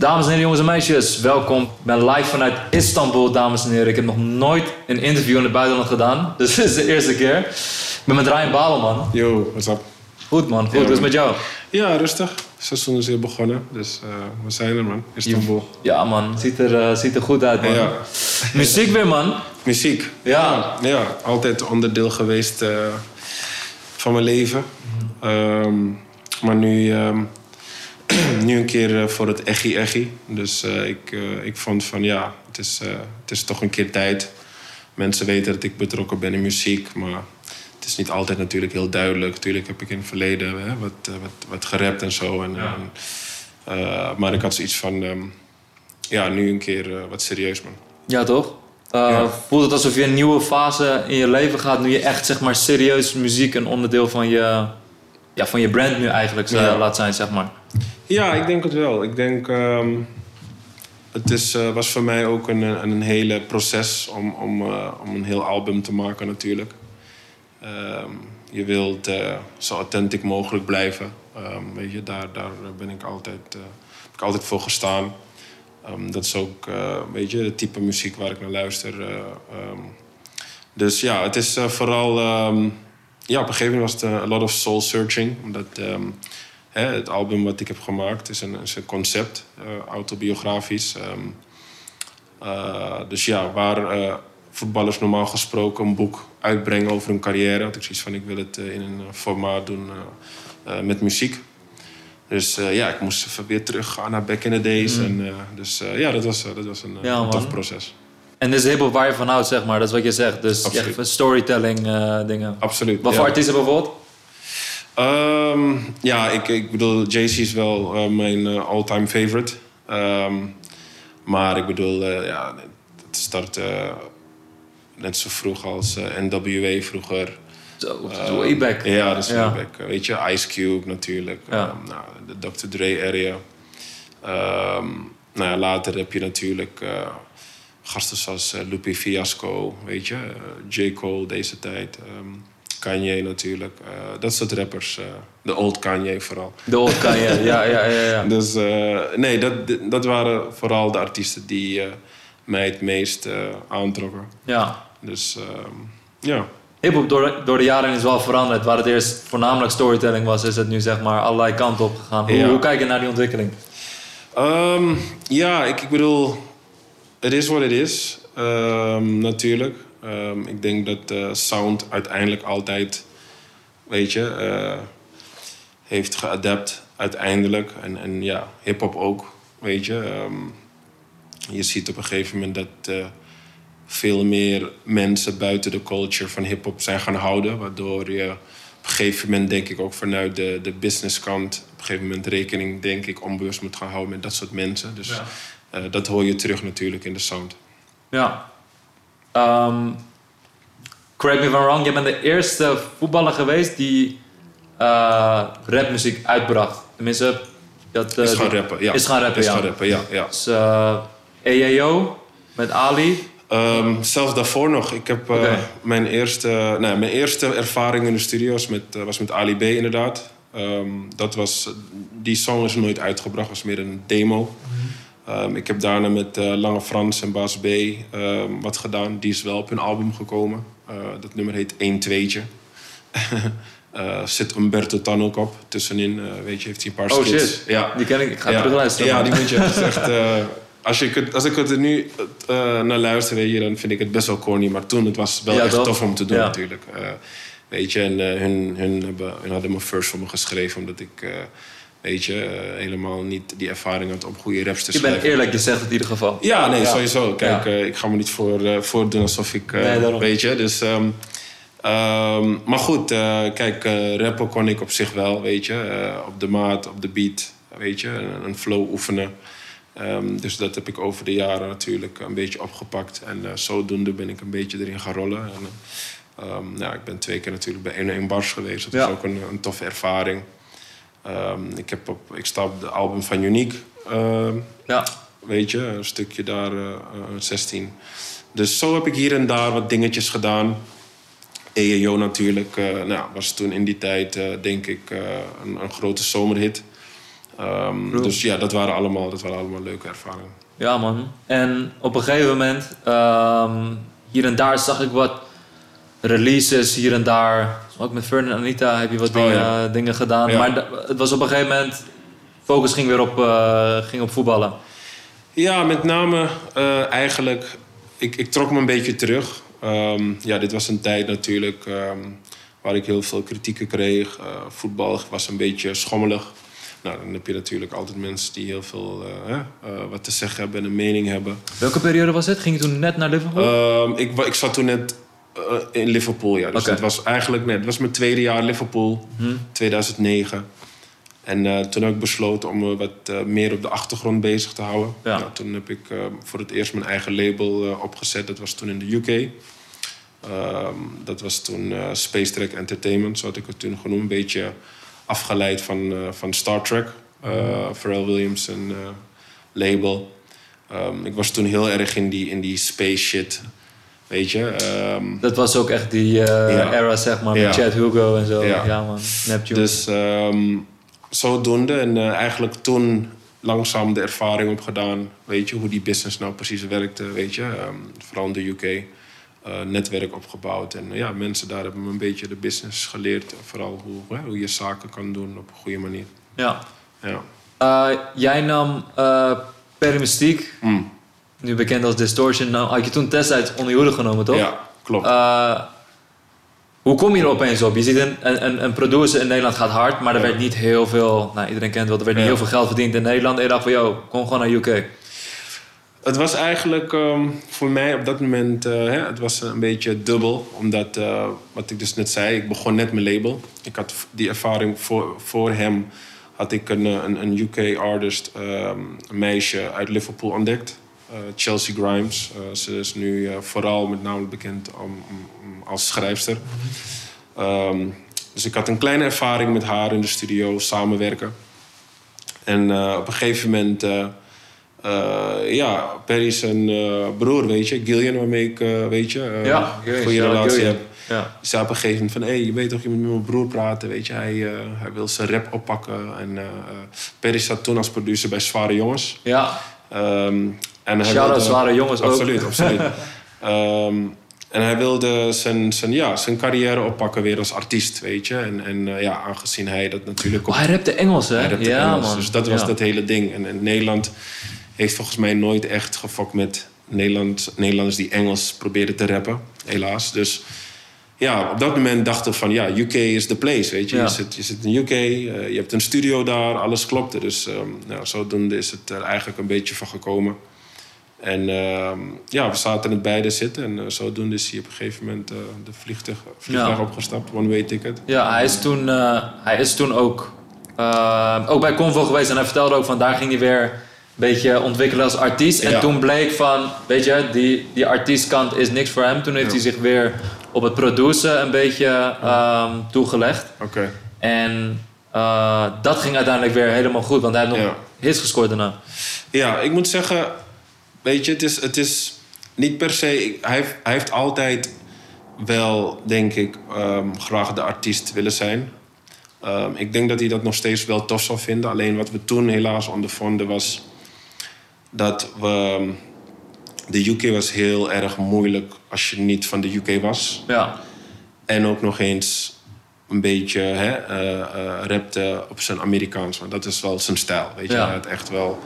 Dames en heren, jongens en meisjes, welkom. Ik ben live vanuit Istanbul, dames en heren. Ik heb nog nooit een interview in het buitenland gedaan. Dus dit is de eerste keer. Ik ben met Ryan Baleman. Yo, what's up? Goed man, goed. Hoe is het met jou? Ja, rustig. Het seizoen is weer begonnen, dus eh, we zijn er man. Istanbul. Ja man, ziet er, eh, ziet er goed uit man. Ja. Muziek weer man. Muziek. Ja. Ja, altijd onderdeel geweest eh, van mijn leven. Ehm, maar nu, ehm, nu een keer eh, voor het echi echi. Dus eh, ik, eh, ik vond van ja, het is, eh, het is toch een keer tijd. Mensen weten dat ik betrokken ben in muziek, maar het is niet altijd natuurlijk heel duidelijk. Tuurlijk heb ik in het verleden hè, wat, wat, wat gerapt en zo. En, en, eh, maar ik had zoiets van, ehm, ja, nu een keer wat serieus man. Ja toch? Eh, Ja. Voelt het alsof je een nieuwe fase in je leven gaat... nu je echt zeg maar serieus muziek een onderdeel van je, ja, van je brand nu eigenlijk Ja. laat zijn zeg maar. Ja, ik denk het wel. Ik denk, ehm, het is, eh, was voor mij ook een, een, een hele proces om, om, eh, om een heel album te maken natuurlijk. Ehm, je wilt eh, zo authentiek mogelijk blijven. Ehm, weet je, daar, daar ben ik altijd, eh, heb ik altijd voor gestaan. Dat is ook eh, weet je, het type muziek waar ik naar luister. eh, dus ja, het is eh, vooral... ja, op een gegeven moment was het eh, a lot of soul searching. Omdat hè, het album wat ik heb gemaakt is een, is een concept, eh, autobiografisch. Ehm, eh, dus ja, waar eh, voetballers normaal gesproken een boek uitbrengen over hun carrière... had ik zoiets van, ik wil het in een formaat doen met muziek. Dus ja, ik moest even weer teruggaan naar back in the days. En, eh, dus ja, dat was, dat was een, Ja, een tof proces. En dit is hip-hop waar je van houdt, zeg maar. Dat is wat je zegt. Dus Absoluut. echt storytelling dingen. Absoluut. Wat ja. voor artiesten bijvoorbeeld? Ehm, ja, ik, ik bedoel, Jay-Z is wel eh, mijn eh, all-time favorite. Ehm, maar ik bedoel, eh, ja, het start eh, net zo vroeg als NWA vroeger. Zo, Ehm, way back. Ja, dat is Ja. way back. Weet je, Ice Cube natuurlijk. Ja. Ehm, nou, de Dr. Dre area. Ehm, nou ja, later heb je natuurlijk eh, gasten zoals Lupe Fiasco, weet je. J. Cole deze tijd. ehm, Kanye natuurlijk. eh, dat soort rappers. eh, de old Kanye vooral. De old Kanye. ja, ja, ja, ja. Dus eh, nee, dat, dat waren vooral de artiesten die mij het meest aantrokken. ja. Dus ehm, ja. Hip-hop door, door de jaren is wel veranderd. Waar het eerst voornamelijk storytelling was, is het nu zeg maar allerlei kanten op gegaan. Hoe, Ja. hoe kijk je naar die ontwikkeling? Ehm, ja, ik, ik bedoel, het is wat het is, ehm, natuurlijk. Ehm, ik denk dat eh, sound uiteindelijk altijd, weet je, eh, heeft geadapt uiteindelijk. En, en ja, hip-hop ook, weet je. Ehm, je ziet op een gegeven moment dat eh, veel meer mensen buiten de culture van hip-hop zijn gaan houden. Waardoor je op een gegeven moment, denk ik ook vanuit de, de businesskant, op een gegeven moment rekening, denk ik, onbewust moet gaan houden met dat soort mensen. Dus Ja. eh, dat hoor je terug natuurlijk in de sound. Ja. Ehm, correct me if I'm wrong. Je bent de eerste voetballer geweest die eh, rapmuziek uitbracht. Tenminste, dat, eh, is gaan rappen, ja. Is gaan rappen, Is ja. gaan rappen, ja. ja. Dus eh EAO met Ali. Ehm, zelfs daarvoor nog. Ik heb mijn, eerste, mijn eerste ervaring in de studio was met, was met Ali B inderdaad. Ehm, dat was, die song is nooit uitgebracht, was meer een demo. Ehm, ik heb daarna met eh, Lange Frans en Bas B ehm, wat gedaan. Die is wel op hun album gekomen. Eh, dat nummer heet 1 2'tje. Eh zit Umberto Tan ook op. Tussenin, weet je, heeft hij een paar Oh skits. shit. Ja. Die ken ik. Ik ga ja. terugluisteren. Ja, die moet je. Echt, als, je het, als ik het er nu naar luister, weet je, dan vind ik het best wel corny. Maar toen, het was wel Ja, echt tof om te doen Ja. natuurlijk. Weet je, en hun, hun, hebben, hun hadden mijn first voor me geschreven. Omdat ik, weet je, eh, helemaal niet die ervaring had om goede raps te Je schrijven. bent eerlijk, je het in ieder geval. Ja, nee, Ja. sowieso. Kijk, Ja. eh, ik ga me niet voor, eh, voordoen alsof ik... Nee, weet je, dus... ehm, ehm, maar goed, kijk, rappen kon ik op zich wel, weet je. op de maat, op de beat, weet je. Een, een flow oefenen. Ehm, dus dat heb ik over de jaren natuurlijk een beetje opgepakt. En zodoende ben ik een beetje erin gaan rollen. En, nou, ik ben twee keer natuurlijk bij 1 Bars geweest. Dat Ja. is ook een, een toffe ervaring. Ehm, ik, heb op, ik sta op de album van Unique. ehm, Ja. Weet je, een stukje daar, eh, eh, 16. Dus zo heb ik hier en daar wat dingetjes gedaan. EEO natuurlijk, eh, nou, was toen in die tijd, eh, denk ik, eh, een, een grote zomerhit. Ehm, dus ja, dat waren, allemaal, dat waren allemaal leuke ervaringen. Ja, man. En op een gegeven moment, hier en daar zag ik wat releases, hier en daar. Ook met Fern en Anita heb je wat Oh, dingen, ja. dingen gedaan. Ja. Maar het was op een gegeven moment, focus ging weer op, eh, ging op voetballen. Ja, met name eh, eigenlijk, ik, ik trok me een beetje terug. Ehm, ja, dit was een tijd natuurlijk ehm, waar ik heel veel kritieken kreeg. Eh, voetbal was een beetje schommelig. Nou, dan heb je natuurlijk altijd mensen die heel veel eh, eh, wat te zeggen hebben en een mening hebben. Welke periode was het? Ging je toen net naar Liverpool? Ehm, ik, ik zat toen net eh, in Liverpool, ja. Dus het was eigenlijk net, was mijn tweede jaar Liverpool, Hm? 2009. En eh, toen heb ik besloten om me wat eh, meer op de achtergrond bezig te houden. Ja. Nou, toen heb ik voor het eerst mijn eigen label opgezet. Dat was toen in de UK. Ehm, dat was toen Space Trek Entertainment, zo had ik het toen genoemd. Een beetje afgeleid van, van Star Trek. eh Pharrell Williams en label. Ehm, ik was toen heel erg in die, in die space shit. Weet je? Ehm, Dat was ook echt die eh, Ja. era, zeg maar, met Ja. Chad Hugo en zo. Ja, Ja. man. Neptune. Dus ehm, zodoende. En eh, eigenlijk toen langzaam de ervaring opgedaan. Weet je, hoe die business nou precies werkte. Weet je, Ehm, vooral in de UK. eh, netwerk opgebouwd. En ja, mensen daar hebben me een beetje de business geleerd. Vooral hoe, hè, hoe je zaken kan doen op een goede manier. ja. Ja. Jij nam Mystique, Mm. Nu bekend als Distortion. Nou, had je toen destijds onder je hoede genomen, toch? Ja, klopt. Eh, hoe kom je er opeens op? Je ziet een, een, een- producer in Nederland gaat hard, maar er Ja. werd niet heel veel, nou iedereen kent wel, er werd niet heel veel geld verdiend in Nederland. En je dacht van, kom gewoon naar UK. Het was eigenlijk ehm, voor mij op dat moment eh, hè, het was een beetje dubbel. Omdat, eh, wat ik dus net zei, ik begon net mijn label. Ik had die ervaring voor, voor hem. Had ik een, een, een UK-artist, ehm, een meisje uit Liverpool ontdekt. Eh, Chelsea Grimes. Eh, ze is nu eh, vooral met name bekend om, als schrijfster. Ehm, dus ik had een kleine ervaring met haar in de studio, samenwerken. En op een gegeven moment... ja, Perry eh, broer, weet je, Gillian, waarmee ik, weet je, Ja, Gillian, goede relatie heb. Ja. op een gegeven moment van, hé, hey, je weet toch, je moet met mijn broer praten, weet je. Hij, hij wil zijn rap oppakken. En Perry zat toen als producer bij Zware Jongens. Ja, Ehm, en hij wilde- zware jongens ook. Absoluut, absoluut. Ehm, en hij wilde zijn, zijn, ja, zijn carrière oppakken weer als artiest, weet je. En, en eh, ja, aangezien hij dat natuurlijk... Oh, hij rapte Engels, hè? Hij rapte ja, Engels, man. Dus dat was Ja. dat hele ding. En, en Nederland heeft volgens mij nooit echt gefokt met Nederland, Nederlanders die Engels probeerden te rappen. Helaas. Dus ja, op dat moment dachten we van ja, UK is the place. Weet je, Ja. je, zit, je zit in UK, eh, je hebt een studio daar, alles klopte. Dus ehm nou, zodoende is het er eigenlijk een beetje van gekomen. En ehm, ja, we zaten in het beide zitten. En eh, zodoende is hij op een gegeven moment eh, de vliegtuig, vliegtuig Ja. opgestapt, one-way ticket. Ja, hij is toen, eh, hij is toen ook, eh, ook bij Convo geweest en hij vertelde ook van daar ging hij weer een beetje ontwikkelen als artiest. En Ja. toen bleek van, weet je, die, die artiestkant is niks voor hem. Toen heeft Ja. hij zich weer op het produceren een beetje ehm, toegelegd. Oké. En dat ging uiteindelijk weer helemaal goed, want hij heeft nog hits gescoord daarna. Ja, ik moet zeggen, weet je, het is, het is niet per se. Hij heeft, hij heeft altijd wel, denk ik, ehm, graag de artiest willen zijn. Ehm, ik denk dat hij dat nog steeds wel tof zou vinden. Alleen wat we toen helaas ondervonden was dat we. De UK was heel erg moeilijk als je niet van de UK was. Ja, En ook nog eens een beetje hè, eh, rapte op zijn Amerikaans. Want dat is wel zijn stijl. Weet je? Ja. Echt wel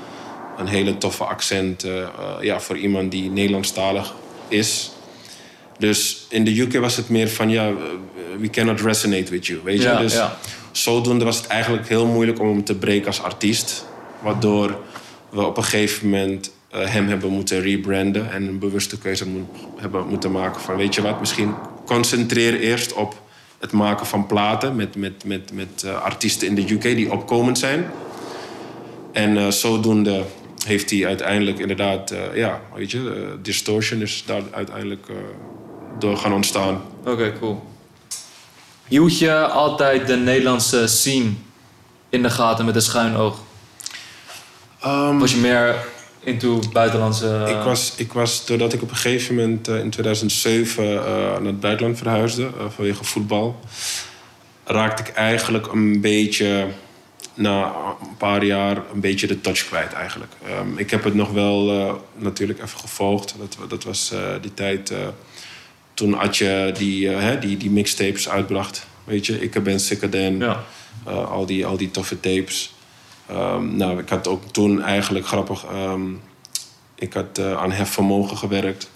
een hele toffe accent eh, eh, ja, voor iemand die Nederlandstalig is. Dus in de UK was het meer van, ja, eh, we cannot resonate with you. Weet je? ja, dus ja. zodoende was het eigenlijk heel moeilijk om hem te breken als artiest. Waardoor we op een gegeven moment hem hebben moeten rebranden en een bewuste keuze moet, hebben moeten maken van weet je wat, misschien concentreer eerst op het maken van platen met, met, met, met artiesten in de UK die opkomend zijn. En zodoende heeft hij uiteindelijk inderdaad, eh, ja, weet je, eh, Distortion is daar uiteindelijk eh, door gaan ontstaan. Oké, cool. Hield je altijd de Nederlandse scene in de gaten met een schuin oog? Ehm, Was je meer into buitenlandse... Ik was, ik was, doordat ik op een gegeven moment in 2007 eh, naar het buitenland verhuisde vanwege voetbal, raakte ik eigenlijk een beetje na een paar jaar een beetje de touch kwijt eigenlijk. Ehm, ik heb het nog wel eh, natuurlijk even gevolgd. Dat, dat was eh, die tijd uh, toen Adje die, hè, die, die mixtapes uitbracht. Weet je, ik ben Sicker ja. al, die, al die toffe tapes. Um, nou, ik had ook toen eigenlijk grappig... Um, ik had aan Hef Vermogen gewerkt.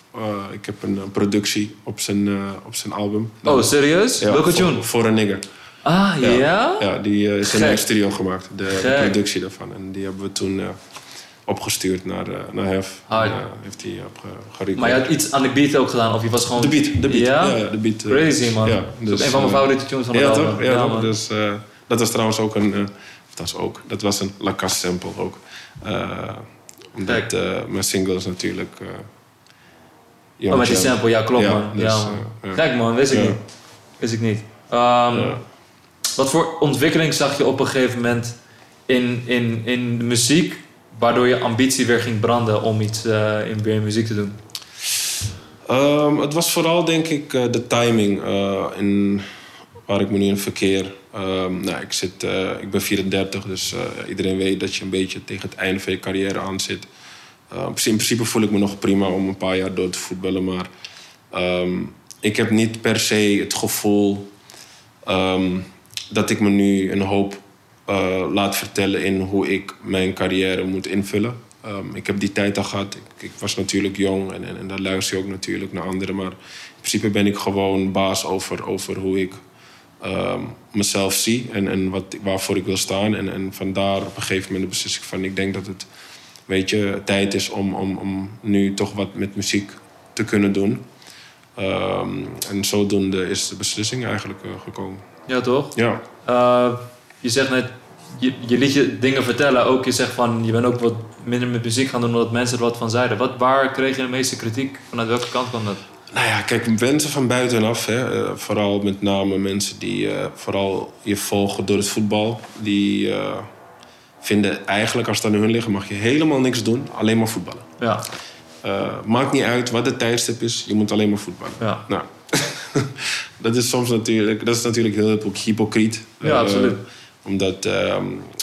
ik heb een, productie op zijn, op zijn album. Oh, serieus? Welke tune? Voor een nigger. Ah, ja? Ja, die uh, is in een studio gemaakt, de, productie daarvan. En die hebben we toen uh, opgestuurd naar, uh, naar Hef. Hard. heeft hij op Maar je had iets aan de beat ook gedaan? Of je was gewoon... De beat, de beat. Ja, ja de beat. Crazy, man. Ja, dus, een van mijn favoriete tunes van de Ja, toch? Ja, ja dus dat was trouwens ook een... dat, was ook, dat was een Lacasse sample ook. omdat mijn singles natuurlijk... oh, met die sample, ja, klopt, man. Dus, ja, Kijk, man, wist ik niet. Wist ik niet. Um, wat voor ontwikkeling zag je op een gegeven moment in, in, in de muziek, waardoor je ambitie weer ging branden om iets uh, in, weer muziek te doen? Um, het was vooral denk ik uh, de timing uh, in waar ik me nu in verkeer. Um, nou, ik, zit, ik ben 34, dus iedereen weet dat je een beetje tegen het einde van je carrière aan zit. in principe voel ik me nog prima om een paar jaar door te voetballen, maar ik heb niet per se het gevoel dat ik me nu een hoop uh, laat vertellen in hoe ik mijn carrière moet invullen. Um, ik heb die tijd al gehad. Ik, ik was natuurlijk jong en, en, en daar luister je ook natuurlijk naar anderen. Maar in principe ben ik gewoon baas over, over hoe ik um, mezelf zie en, en wat, waarvoor ik wil staan. En, en vandaar op een gegeven moment beslis ik van... ik denk dat het weet je, tijd is om, om, om nu toch wat met muziek te kunnen doen. Um, en zodoende is de beslissing eigenlijk uh, gekomen. Ja, toch? Ja. Uh, je zegt net, je, je liet je dingen vertellen. Ook je zegt van, je bent ook wat minder met muziek gaan doen omdat mensen er wat van zeiden. Wat, waar kreeg je de meeste kritiek? Vanuit welke kant kwam dat? Nou ja, kijk, mensen van buitenaf, hè, uh, vooral met name mensen die uh, vooral je volgen door het voetbal, die vinden eigenlijk als het aan hun liggen, mag je helemaal niks doen, alleen maar voetballen. Ja. maakt niet uit wat de tijdstip is, je moet alleen maar voetballen. Ja. Nou, dat is soms natuurlijk, dat is natuurlijk heel hypocriet. Ja, uh, absoluut. Omdat uh,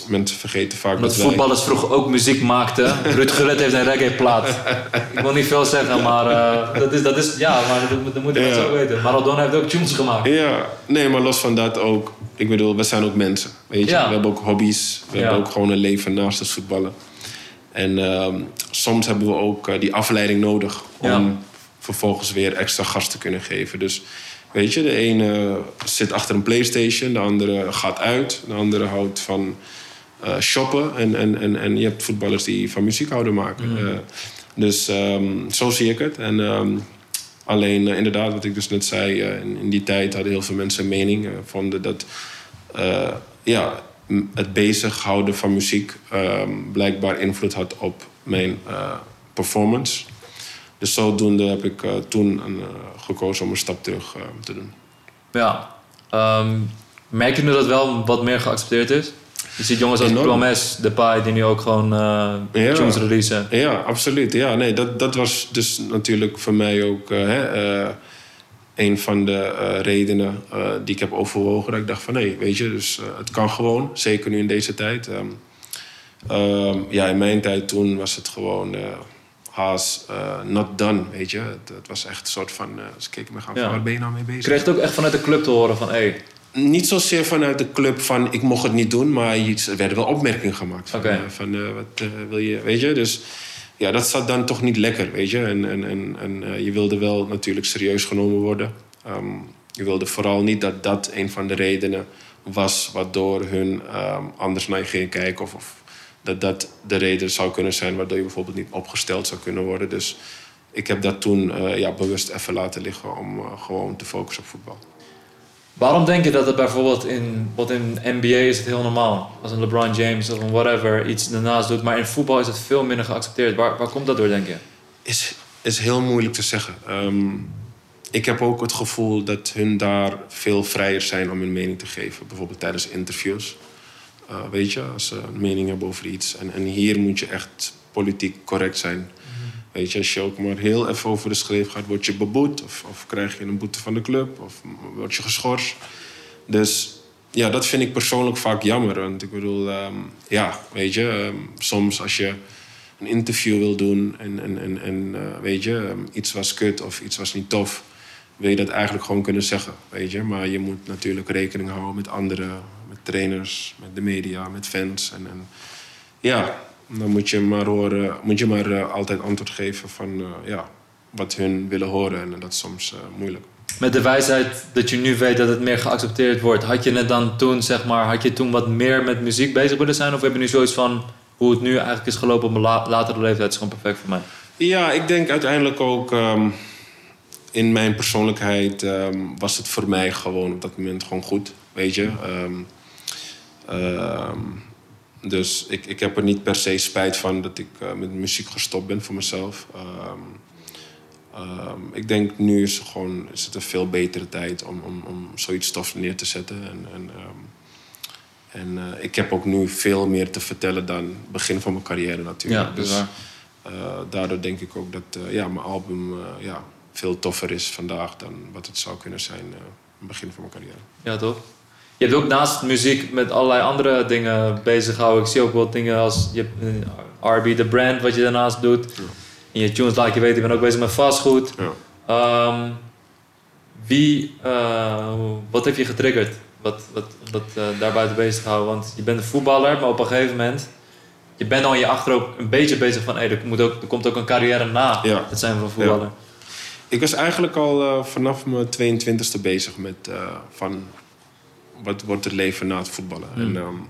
mensen vergeten vaak omdat dat voetballers wij... vroeger ook muziek maakten. Ruud Gullit heeft een reggae-plaat. Ik wil niet veel zeggen, maar uh, dat, is, dat is... Ja, maar dat, dat moet je ja. ook weten. Maradona heeft ook tunes gemaakt. Ja, nee, maar los van dat ook... Ik bedoel, we zijn ook mensen, weet je. Ja. We hebben ook hobby's. We ja. hebben ook gewoon een leven naast het voetballen. En uh, soms hebben we ook uh, die afleiding nodig... om vervolgens weer extra gas te kunnen geven. Dus weet je, de ene zit achter een Playstation, de andere gaat uit, de andere houdt van uh, shoppen. En, en, en, en je hebt voetballers die van muziek houden maken. Mm. Uh, dus um, zo zie ik het. En um, alleen uh, inderdaad, wat ik dus net zei, in, in, die tijd hadden heel veel mensen een mening. vonden dat ja, het bezighouden van muziek um, blijkbaar invloed had op mijn performance. Dus zodoende heb ik uh, toen een, uh, gekozen om een stap terug uh, te doen. Ja. Um, merk je nu dat wel wat meer geaccepteerd is? Je ziet jongens als Promes, Depay, die nu ook gewoon uh, ja. tunes releasen. Ja, absoluut. Ja, nee, dat, dat was dus natuurlijk voor mij ook hè, een van de redenen die ik heb overwogen. Dat ik dacht van, nee, weet je, dus het kan gewoon. Zeker nu in deze tijd. Um, um, ja, in mijn tijd toen was het gewoon haast uh, not done, weet je. Het, het, was echt een soort van, uh, ze keken me gaan ja. waar ben je nou mee bezig? Kreeg het ook echt vanuit de club te horen van, hé... Hey. Niet zozeer vanuit de club van, ik mocht het niet doen, maar er werden wel opmerkingen gemaakt. Van, okay. uh, van uh, wat wil je, weet je. Dus ja, dat zat dan toch niet lekker, weet je. En, en, en, en je wilde wel natuurlijk serieus genomen worden. Um, je wilde vooral niet dat dat een van de redenen was waardoor hun um, anders naar je ging kijken of, of dat dat de reden zou kunnen zijn waardoor je bijvoorbeeld niet opgesteld zou kunnen worden. Dus ik heb dat toen uh, ja, bewust even laten liggen om uh, gewoon te focussen op voetbal. Waarom denk je dat het bijvoorbeeld in, wat in NBA is het heel normaal? Als een LeBron James of een whatever iets daarnaast doet. Maar in voetbal is het veel minder geaccepteerd. Waar, waar komt dat door, denk je? Is, is heel moeilijk te zeggen. Um, ik heb ook het gevoel dat hun daar veel vrijer zijn om hun mening te geven. Bijvoorbeeld tijdens interviews. Uh, weet je, als ze een mening hebben over iets. En, en hier moet je echt politiek correct zijn. Weet je, als je ook maar heel even over de schreef gaat, word je beboet. Of, of krijg je een boete van de club. Of word je geschorst. Dus ja, dat vind ik persoonlijk vaak jammer. Want ik bedoel, ehm, ja, weet je, ehm, soms als je een interview wil doen en, en, en, uh, weet je, iets was kut of iets was niet tof, wil je dat eigenlijk gewoon kunnen zeggen, weet je. Maar je moet natuurlijk rekening houden met anderen, met trainers, met de media, met fans. En, en ja, dan moet je maar, horen, moet je maar uh, altijd antwoord geven van uh, ja, wat hun willen horen. En dat is soms moeilijk met de wijsheid dat je nu weet dat het meer geaccepteerd wordt, had je het dan toen, zeg maar, had je toen wat meer met muziek bezig willen zijn? Of heb je nu zoiets van hoe het nu eigenlijk is gelopen op een latere leeftijd is gewoon perfect voor mij? Ja, ik denk uiteindelijk ook um, in mijn persoonlijkheid um, was het voor mij gewoon op dat moment gewoon goed, weet je. Um, dus ik, ik heb er niet per se spijt van dat ik uh, met muziek gestopt ben voor mezelf. Um, ik denk nu is, gewoon, is het een veel betere tijd om, om, om zoiets stof neer te zetten. En, en, um, en uh, ik heb ook nu veel meer te vertellen dan het begin van mijn carrière natuurlijk. Ja, dus uh, daardoor denk ik ook dat uh, ja, mijn album ja, veel toffer is vandaag dan wat het zou kunnen zijn aan het begin van mijn carrière. Ja, toch? Je hebt ook naast muziek met allerlei andere dingen bezig gehouden. Ik zie ook wel dingen als je RB The Brand, wat je daarnaast doet. Ja in je tunes laat je weten, ik ben ook bezig met vastgoed. Ja. Um, wie, uh, wat heeft je getriggerd? Wat, wat, wat uh, daar buiten bezig houden? Want je bent een voetballer, maar op een gegeven moment... Je bent al in je achterhoofd een beetje bezig van... Hey, er, moet ook, er komt ook een carrière na ja. het zijn van voetballer. Ik was eigenlijk al uh, vanaf mijn 22e bezig met... van wat wordt het leven na het voetballen? Hmm. En,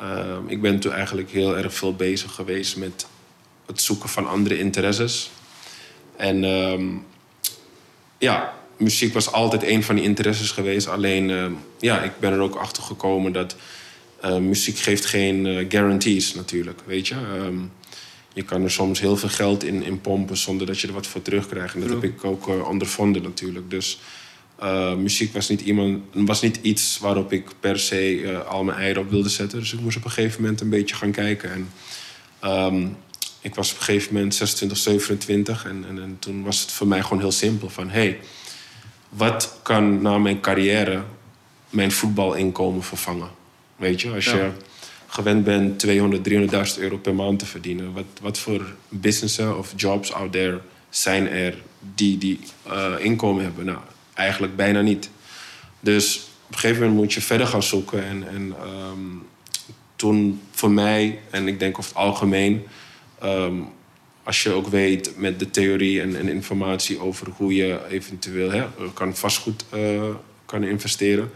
um, ik ben toen eigenlijk heel erg veel bezig geweest met het zoeken van andere interesses. En ehm, ja, muziek was altijd een van die interesses geweest. Alleen, uh, ja, ik ben er ook achter gekomen dat uh, muziek geeft geen uh, guarantees natuurlijk, weet je. Je kan er soms heel veel geld in, in pompen zonder dat je er wat voor terugkrijgt. En dat heb ik ook ondervonden natuurlijk. Dus muziek was niet, iemand, was niet iets waarop ik per se al mijn eieren op wilde zetten. Dus ik moest op een gegeven moment een beetje gaan kijken. En um, ik was op een gegeven moment 26, 27 en, en, en, toen was het voor mij gewoon heel simpel van... hey, wat kan na mijn carrière mijn voetbalinkomen vervangen? Weet je, als je gewend bent 200, 300.000 euro per maand te verdienen... Wat, wat voor businessen of jobs out there zijn er die die uh, inkomen hebben? Nou, eigenlijk bijna niet. Dus op een gegeven moment moet je verder gaan zoeken. En, en um, toen voor mij, en ik denk over het algemeen Um, als je ook weet met de theorie en, en, informatie over hoe je eventueel hè, kan vastgoed uh, kan investeren,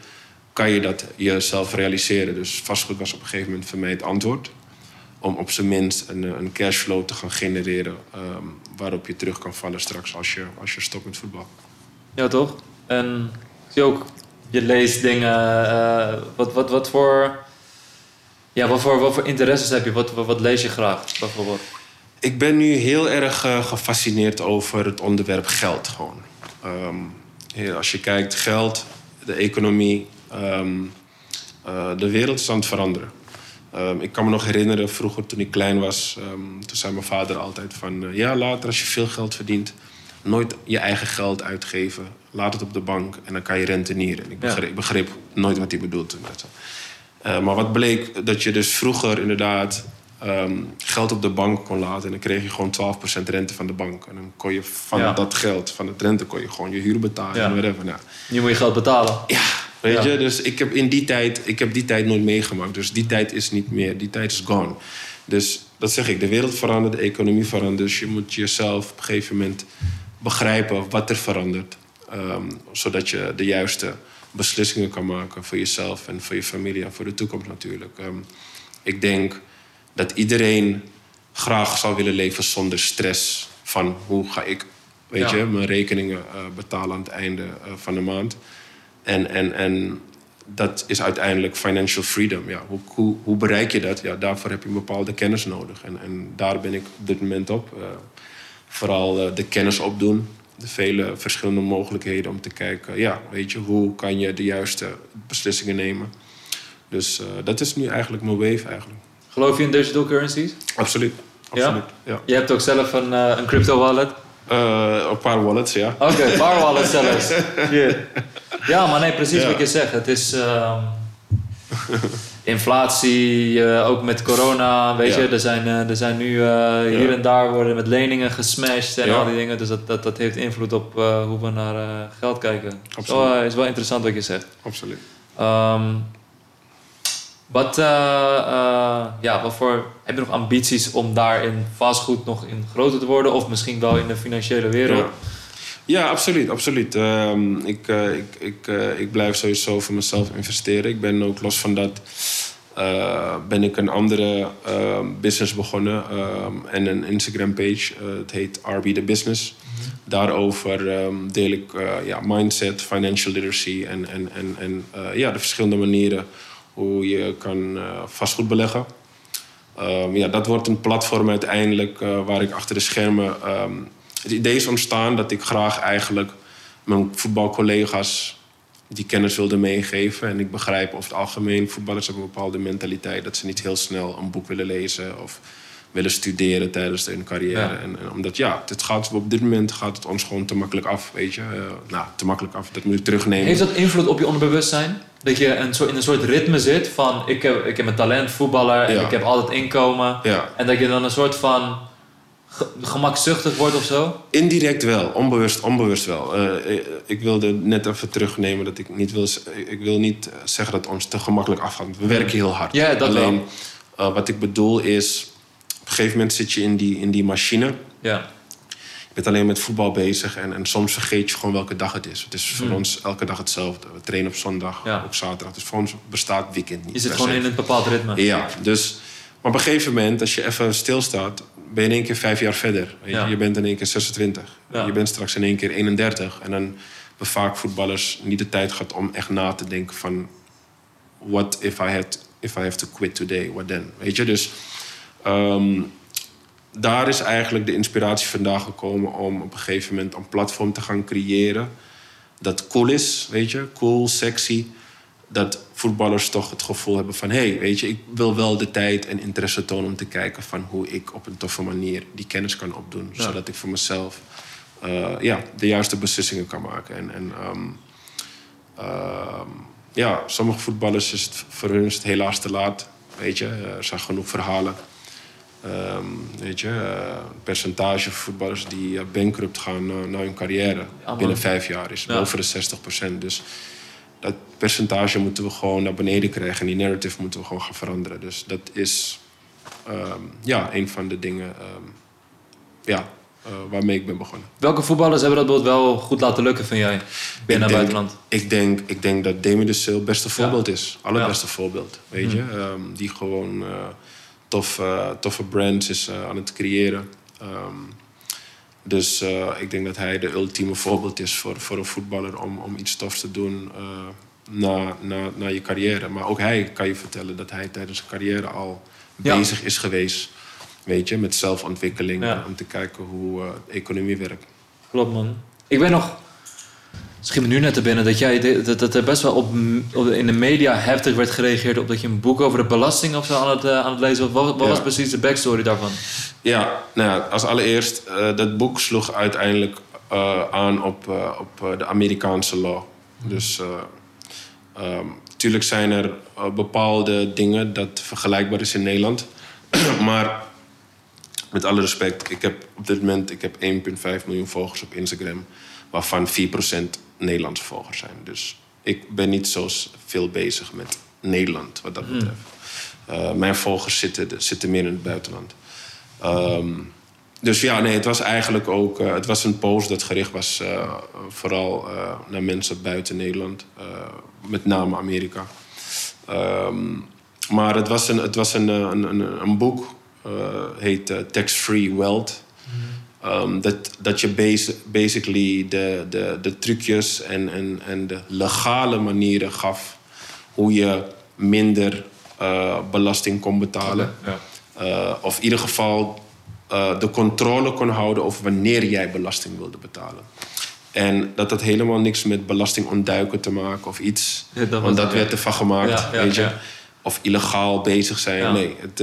kan je dat jezelf realiseren. Dus vastgoed was op een gegeven moment voor mij het antwoord. Om op zijn minst een, een cashflow te gaan genereren um, waarop je terug kan vallen straks als je, als je stopt met voetbal. Ja, toch? En ook, je leest dingen. Uh, wat, wat, wat voor ja, wat voor, wat voor interesses heb je? Wat, wat, lees je graag bijvoorbeeld? Ik ben nu heel erg uh, gefascineerd over het onderwerp geld gewoon. Um, als je kijkt, geld, de economie, um, uh, de wereld is aan het veranderen. Um, ik kan me nog herinneren, vroeger toen ik klein was, toen zei mijn vader altijd van... Ja, later als je veel geld verdient, nooit je eigen geld uitgeven. Laat het op de bank en dan kan je rentenieren. Ik begreep, ik begreep nooit wat hij bedoelde. Uh, maar wat bleek, dat je dus vroeger inderdaad um, geld op de bank kon laten. En dan kreeg je gewoon 12% rente van de bank. En dan kon je van dat geld, van het rente, kon je gewoon je huur betalen. Ja. En whatever. Nou, nu moet je geld betalen. Ja, weet je. Dus ik heb in die tijd, ik heb die tijd nooit meegemaakt. Dus die tijd is niet meer, die tijd is gone. Dus dat zeg ik, de wereld verandert, de economie verandert. Dus je moet jezelf op een gegeven moment begrijpen wat er verandert. Um, zodat je de juiste beslissingen kan maken voor jezelf en voor je familie en voor de toekomst natuurlijk. Um, ik denk dat iedereen graag zou willen leven zonder stress van hoe ga ik weet je, mijn rekeningen uh, betalen aan het einde uh, van de maand. En, en, en dat is uiteindelijk financial freedom. Ja, hoe, hoe, hoe, bereik je dat? Ja, daarvoor heb je een bepaalde kennis nodig. En, en daar ben ik op dit moment op. Uh, vooral de kennis opdoen de vele verschillende mogelijkheden om te kijken, ja, weet je, hoe kan je de juiste beslissingen nemen. Dus uh, dat is nu eigenlijk mijn wave eigenlijk. Geloof je in digital currencies? Absoluut. Absoluut. Ja? ja. Je hebt ook zelf een, uh, een crypto wallet? Uh, een paar wallets, ja. Oké, okay, een paar wallets zelfs. Yeah. Ja, maar nee, precies ja. wat je zegt. Het is, uh, inflatie, ook met corona, weet je. Er zijn, er zijn nu hier en daar worden met leningen gesmashed en al die dingen. Dus dat, dat, dat heeft invloed op hoe we naar geld kijken. Absoluut. Zo, is wel interessant wat je zegt. Absoluut. Um, wat, ja, wat voor, heb je nog ambities om daar in vastgoed nog in groter te worden? Of misschien wel in de financiële wereld? Ja, absoluut. absoluut. Ehm, ik, uh, ik, ik, ik blijf sowieso voor mezelf investeren. Ik ben ook los van dat... ben ik een andere ehm, business begonnen en een Instagram page. het heet RB The Business. Mhm. Daarover deel ik ja, mindset, financial literacy en, en, en, en ja, de verschillende manieren hoe je kan vastgoed beleggen. Um, ja, dat wordt een platform uiteindelijk waar ik achter de schermen. Um, het idee is ontstaan dat ik graag eigenlijk mijn voetbalcollega's die kennis wilde meegeven. En ik begrijp over het algemeen, voetballers hebben een bepaalde mentaliteit dat ze niet heel snel een boek willen lezen of willen studeren tijdens hun carrière. En, en, omdat ja, het gaat, op dit moment gaat het ons gewoon te makkelijk af, weet je. Uh, nou, te makkelijk af, dat moet ik terugnemen. Heeft dat invloed op je onderbewustzijn? Dat je een soort, in een soort ritme zit van ik heb, ik heb een talent, voetballer en ik heb altijd inkomen. Ja. En dat je dan een soort van gemakzuchtig wordt of zo? Indirect wel, onbewust, onbewust wel. Uh, ik wilde net even terugnemen dat ik niet wil, ik wil niet zeggen dat het ons te gemakkelijk afgaat. We werken heel hard. Ja, dat Alleen, uh, wat ik bedoel is, op een gegeven moment zit je in die, in die machine. Ja. Je bent alleen met voetbal bezig en, en soms vergeet je gewoon welke dag het is. Het is voor hmm. ons elke dag hetzelfde. We trainen op zondag, ja. op zaterdag. Dus voor ons bestaat weekend niet. Je zit gewoon in een bepaald ritme. Ja, dus... Maar op een gegeven moment, als je even stilstaat, ben je in één keer vijf jaar verder. Je, je bent in één keer 26. Je bent straks in één keer 31. En dan hebben vaak voetballers niet de tijd gehad om echt na te denken van... What if I, had, if I have to quit today? What then? Weet je, dus... Um, daar is eigenlijk de inspiratie vandaan gekomen om op een gegeven moment een platform te gaan creëren. Dat cool is, weet je, cool, sexy. Dat voetballers toch het gevoel hebben van: hé, hey, weet je, ik wil wel de tijd en interesse tonen om te kijken van hoe ik op een toffe manier die kennis kan opdoen. Zodat ik voor mezelf uh, ja, de juiste beslissingen kan maken. En, en um, uh, ja, sommige voetballers is het voor hun is het helaas te laat. Weet je, er zijn genoeg verhalen Um, weet je, uh, percentage voetballers die bankrupt gaan na hun carrière binnen vijf jaar is ja. boven de 60 Dus dat percentage moeten we gewoon naar beneden krijgen. En die narrative moeten we gewoon gaan veranderen. Dus dat is um, ja, een van de dingen um, ja, waarmee ik ben begonnen. Welke voetballers hebben dat wel goed laten lukken, vind jij, binnen buitenland? Ik denk, ik denk dat Demi de Sil het beste voorbeeld ja. is. Allerbeste voorbeeld, weet je. Hmm. die gewoon tof, uh, toffe brands is uh, aan het creëren. Dus uh, ik denk dat hij de ultieme voorbeeld is voor, voor een voetballer om, om iets tofs te doen na, na, na je carrière. Maar ook hij kan je vertellen dat hij tijdens zijn carrière al ja. bezig is geweest. Weet je, met zelfontwikkeling. Ja. Om te kijken hoe de economie werkt. Klopt man. Ik ben nog Schiet me nu net te binnen dat, jij, dat, dat er best wel op, in de media heftig werd gereageerd op dat je een boek over de belasting of zo aan het, uh, aan het lezen was. Wat, wat was precies de backstory daarvan? Ja, nou ja, als allereerst, uh, dat boek sloeg uiteindelijk uh, aan op, op de Amerikaanse law. Dus natuurlijk um, zijn er bepaalde dingen dat vergelijkbaar is in Nederland. maar met alle respect, ik heb op dit moment ik heb 1,5 miljoen volgers op Instagram, waarvan 4% Nederlandse volgers zijn. Dus ik ben niet zo veel bezig met Nederland wat dat hmm. betreft. Uh, mijn volgers zitten, zitten meer in het buitenland. Um, dus ja, nee, het was eigenlijk ook... Uh, het was een post dat gericht was uh, vooral naar mensen buiten Nederland. met name Amerika. Um, maar het was een, het was een, een, een, een boek, heet Tax Free Wealth. Um, dat, dat je basically de, de, de trucjes en, en, en de legale manieren gaf hoe je minder uh, belasting kon betalen. Ja. Uh, of in ieder geval uh, de controle kon houden over wanneer jij belasting wilde betalen. En dat had helemaal niks met belasting ontduiken te maken of iets. Ja, dat want dat werd ervan gemaakt, weet je. Of illegaal bezig zijn. Nee, het,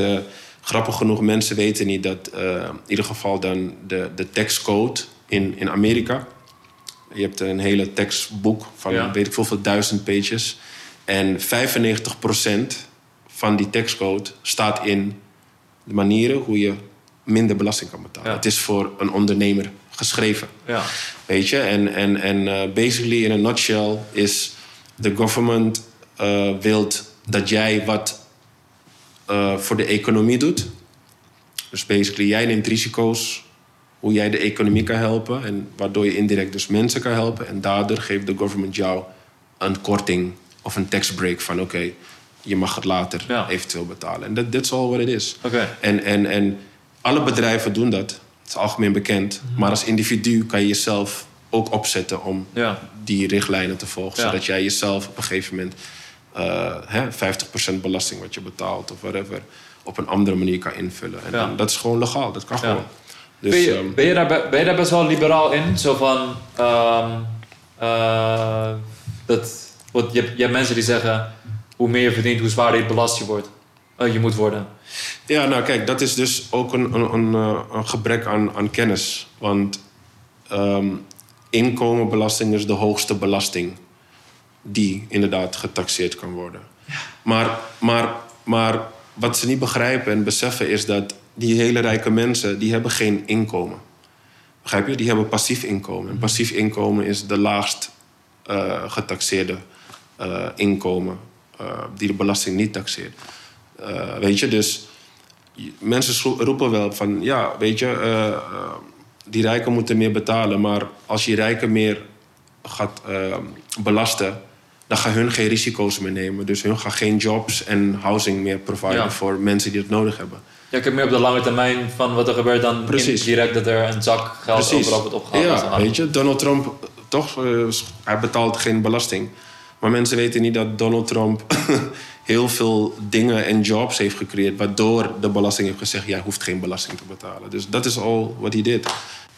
grappig genoeg, mensen weten niet dat uh, in ieder geval dan de, de tekstcode in, in Amerika. Je hebt een hele tekstboek van weet ik veel, duizend pages. En 95% van die tekstcode staat in de manieren hoe je minder belasting kan betalen. Het is voor een ondernemer geschreven. Ja. Weet je? En, en, en uh, basically in a nutshell is de government uh, wilt dat jij wat uh, voor de economie doet. Dus basically jij neemt risico's hoe jij de economie kan helpen en waardoor je indirect dus mensen kan helpen en daardoor geeft de government jou een korting of een tax break van oké, je mag het later eventueel betalen. En dat is all what it is. Okay. En, en, en alle bedrijven doen dat. Het is algemeen bekend. Mhm. Maar als individu kan je jezelf ook opzetten om ja. die richtlijnen te volgen. Zodat jij jezelf op een gegeven moment uh, hè, 50% belasting wat je betaalt of whatever, op een andere manier kan invullen. En, dat is gewoon legaal, dat kan gewoon. Dus, ben, je, ehm, ben, je daar, ben je daar best wel liberaal in? Zo van. Um, uh, dat, wat, je, je hebt mensen die zeggen: hoe meer je verdient, hoe zwaarder je belast je wordt. Uh, je moet worden. Ja, nou kijk, dat is dus ook een, een, een, eh, een gebrek aan, aan kennis. Want um, inkomenbelasting is de hoogste belasting die inderdaad getaxeerd kan worden. Ja. Maar, maar, maar wat ze niet begrijpen en beseffen is dat die hele rijke mensen, die hebben geen inkomen. Begrijp je? Die hebben passief inkomen. En passief inkomen is de laagst uh, getaxeerde uh, inkomen uh, die de belasting niet taxeert. weet je, dus mensen roepen wel van ja, weet je, die rijken moeten meer betalen, maar als je rijken meer gaat belasten, dan gaan hun geen risico's meer nemen. Dus hun gaan geen jobs en housing meer providen voor mensen die het nodig hebben. Ja, ik heb meer op de lange termijn van wat er gebeurt dan direct dat er een zak geld Precies. overal wordt opgehaald. Ja, weet je, Donald Trump, toch, uh, hij betaalt geen belasting. Maar mensen weten niet dat Donald Trump heel veel dingen en jobs heeft gecreëerd... waardoor de belasting heeft gezegd, jij hoeft geen belasting te betalen. Dus dat is al wat hij deed.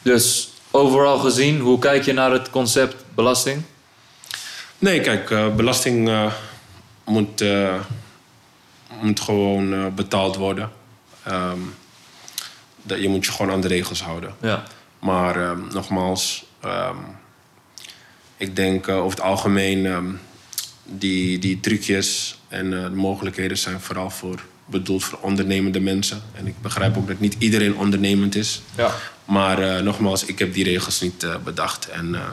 Dus overal gezien, hoe kijk je naar het concept belasting? Nee, kijk, uh, belasting uh, moet, uh, moet gewoon betaald worden. Um, dat, je moet je gewoon aan de regels houden. Ja. Maar um, nogmaals, um, ik denk over het algemeen... die, die trucjes en de mogelijkheden zijn vooral voor, bedoeld voor ondernemende mensen. En ik begrijp ook dat niet iedereen ondernemend is. Ja. Maar uh, nogmaals, ik heb die regels niet uh, bedacht. En, uh,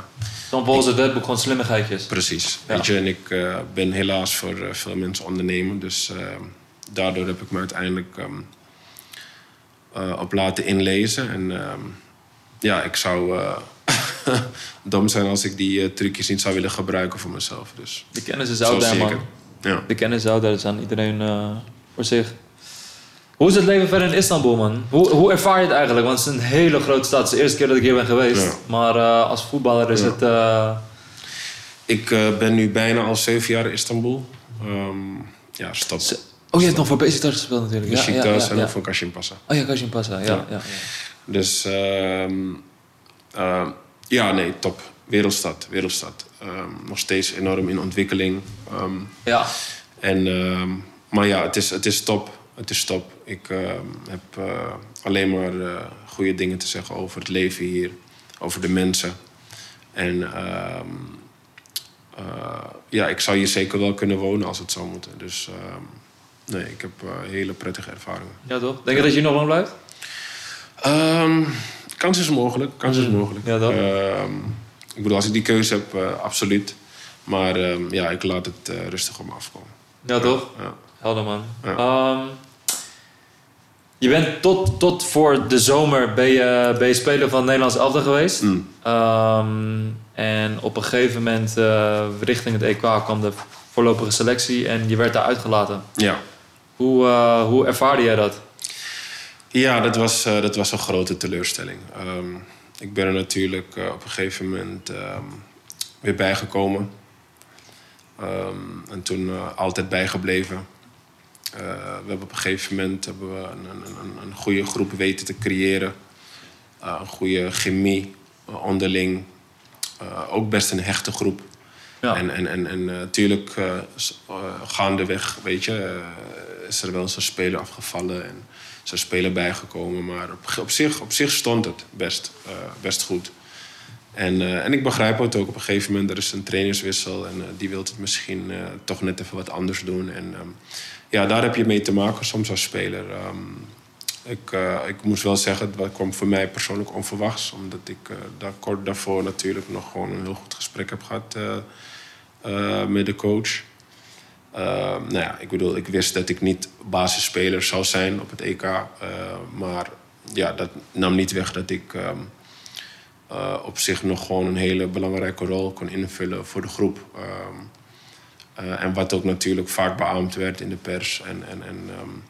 Dan volgens het wetboek gewoon slimmigheidjes. Precies. Ja. Weet je, en ik ben helaas voor veel mensen ondernemen. Dus daardoor heb ik me uiteindelijk um, op laten inlezen. En um, ja, ik zou dom zijn als ik die trucjes niet zou willen gebruiken voor mezelf. Dus, de kennis is out daar, man. Ja. De kennis is out daar, is aan iedereen voor zich. Hoe is het leven verder in Istanbul, man? Hoe, hoe ervaar je het eigenlijk? Want het is een hele grote stad. Het is de eerste keer dat ik hier ben geweest. Maar uh, als voetballer is het... Uh... Ik uh, ben nu bijna al zeven jaar in Istanbul. Um, ja, stad... Oh, je hebt nog voor Besiktas gespeeld natuurlijk. Besiktas ja, ja, ja, en ook voor Kashim Passa. Oh ja, Kashim Passa, ja. ja. Dus um, ja, nee, top. Wereldstad, wereldstad. Um, nog steeds enorm in ontwikkeling. ja. En, maar ja, het is, het is top het is top. Ik uh, heb uh, alleen maar uh, goede dingen te zeggen over het leven hier, over de mensen. En ehm, ja, ik zou hier zeker wel kunnen wonen als het zou moeten. Dus ehm, nee, ik heb hele prettige ervaringen. Ja, toch? Denk je dat je nog lang blijft? Um, kans is mogelijk, kans is mm. mogelijk. Ja, toch? ik bedoel, als ik die keuze heb, absoluut. Maar ja, ik laat het rustig op me afkomen. Ja, toch? Ja. Helder man. Ja. Je bent tot, tot voor de zomer ben je, ben je speler van het Nederlands elftal geweest. Mm. Ehm, en op een gegeven moment uh, richting het EK kwam de voorlopige selectie en je werd daar uitgelaten. Ja. Hoe, uh, hoe ervaarde jij dat? Ja, dat was, uh, dat was een grote teleurstelling. Um, ik ben er natuurlijk op een gegeven moment um, weer bijgekomen. en toen altijd bijgebleven. Uh, we hebben op een gegeven moment hebben we een, een, een goede groep weten te creëren. Uh, een goede chemie uh, onderling. ook best een hechte groep. Ja. En, en, en, en natuurlijk gaandeweg, weet je, is er wel eens een speler afgevallen en is speler bijgekomen. Maar op, op, zich, op zich stond het best, best goed. En, uh, en ik begrijp het ook. Op een gegeven moment, er is een trainerswissel en uh, die wil het misschien uh, toch net even wat anders doen. En um, ja, daar heb je mee te maken soms als speler. Um, ik, ik moest wel zeggen, dat kwam voor mij persoonlijk onverwachts. Omdat ik daar kort daarvoor natuurlijk nog gewoon een heel goed gesprek heb gehad met de coach. nou ja, ik bedoel, ik wist dat ik niet basisspeler zou zijn op het EK. maar ja, dat nam niet weg dat ik... Uh, op zich nog gewoon een hele belangrijke rol kon invullen voor de groep. Uh, en wat ook natuurlijk vaak beaamd werd in de pers. En, en, en, um,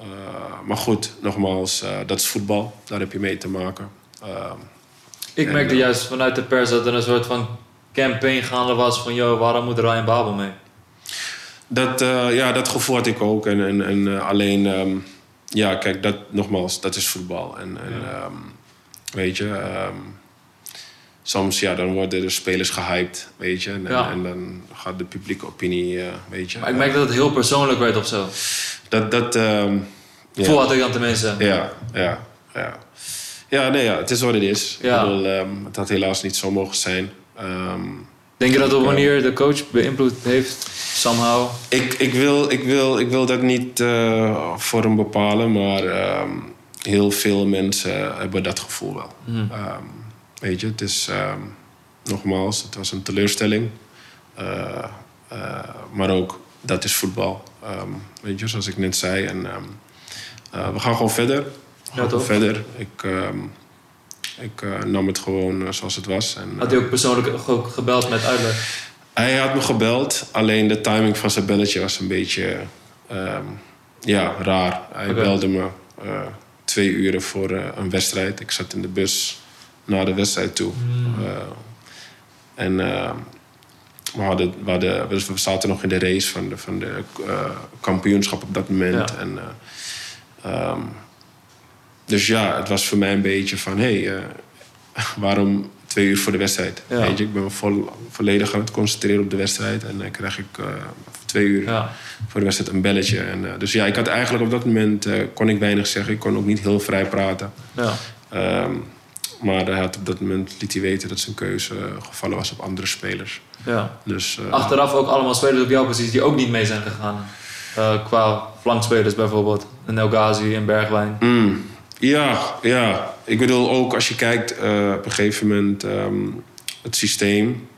uh, maar goed, nogmaals, dat is voetbal. Daar heb je mee te maken. Ehm, Ik merkte juist vanuit de pers dat er een soort van campaign gaande was van... ...joh, waarom moet Ryan Babel mee? Dat, ja, dat gevoel had ik ook. En, en, en alleen, ja, kijk, dat, nogmaals, dat is voetbal. En, en ja. Weet je, soms ja, dan worden de spelers gehyped, weet je. En, en dan gaat de publieke opinie, uh, weet je. Maar ik merk dat het heel persoonlijk werd of zo. Dat, dat... Um, Voel had ik dan tenminste. Ja, ja, ja. Ja, nee, ja, het is wat het is. Ja. Ik bedoel, um, het had helaas niet zo mogen zijn. Um, Denk je dat op wanneer de coach beïnvloed heeft, somehow? Ik, ik, wil, ik, wil, ik wil dat niet uh, voor hem bepalen, maar... Heel veel mensen hebben dat gevoel wel. Mm. Weet je, het is um, nogmaals, het was een teleurstelling. Uh, uh, maar ook, dat is voetbal. Um, weet je, zoals ik net zei. En, uh, we gaan gewoon verder. We gaan ja, gewoon verder. Ik, ik nam het gewoon zoals het was. En, had hij ook persoonlijk gebeld met uitleg? Hij had me gebeld, alleen de timing van zijn belletje was een beetje ja, raar. Hij okay. belde me twee uren voor een wedstrijd. Ik zat in de bus naar de wedstrijd toe. Mm. Uh, en uh, we, hadden, we, hadden, we zaten nog in de race van de, van de kampioenschap op dat moment. Ja. En, um, dus ja, het was voor mij een beetje van... Hey, waarom twee uur voor de wedstrijd? Ja. Weet je, ik ben vol, volledig aan het concentreren op de wedstrijd. En dan krijg ik twee uur ja. voor de wedstrijd een belletje. En, uh, dus ja, ik had eigenlijk op dat moment uh, kon ik weinig zeggen. Ik kon ook niet heel vrij praten. Ja. Um, maar hij had op dat moment liet hij weten dat zijn keuze gevallen was op andere spelers. Ja. Dus, uh, Achteraf ook allemaal spelers op jouw positie die ook niet mee zijn gegaan. qua flankspelers bijvoorbeeld. Een El Ghazi en Bergwijn. Mm, ja, ja. Ik bedoel ook als je kijkt op een gegeven moment um, het systeem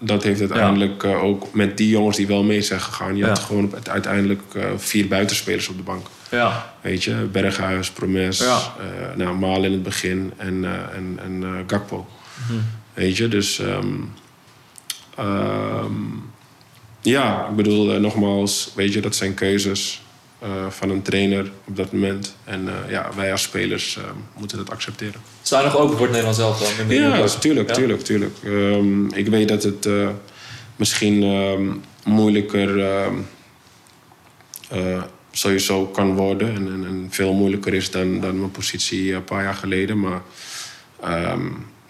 dat heeft uiteindelijk uh, ook met die jongens die wel mee zijn gegaan. Je ja. had gewoon uiteindelijk uh, vier buitenspelers op de bank. Ja. Weet je, Berghuis, Promes, ja. uh, nou, Maal in het begin en, en, en Gakpo. Hm. Weet je, dus... Um, um, ja, ik bedoel, nogmaals, weet je, dat zijn keuzes. Uh, van een trainer op dat moment. En uh, ja, wij als spelers uh, moeten dat accepteren. Zijn nog open voor het Nederlands zelf dan? Ja, tuurlijk, ja? tuurlijk, tuurlijk. Um, ik weet dat het misschien um, moeilijker um, sowieso kan worden. En, en, en, veel moeilijker is dan, dan mijn positie een paar jaar geleden. Maar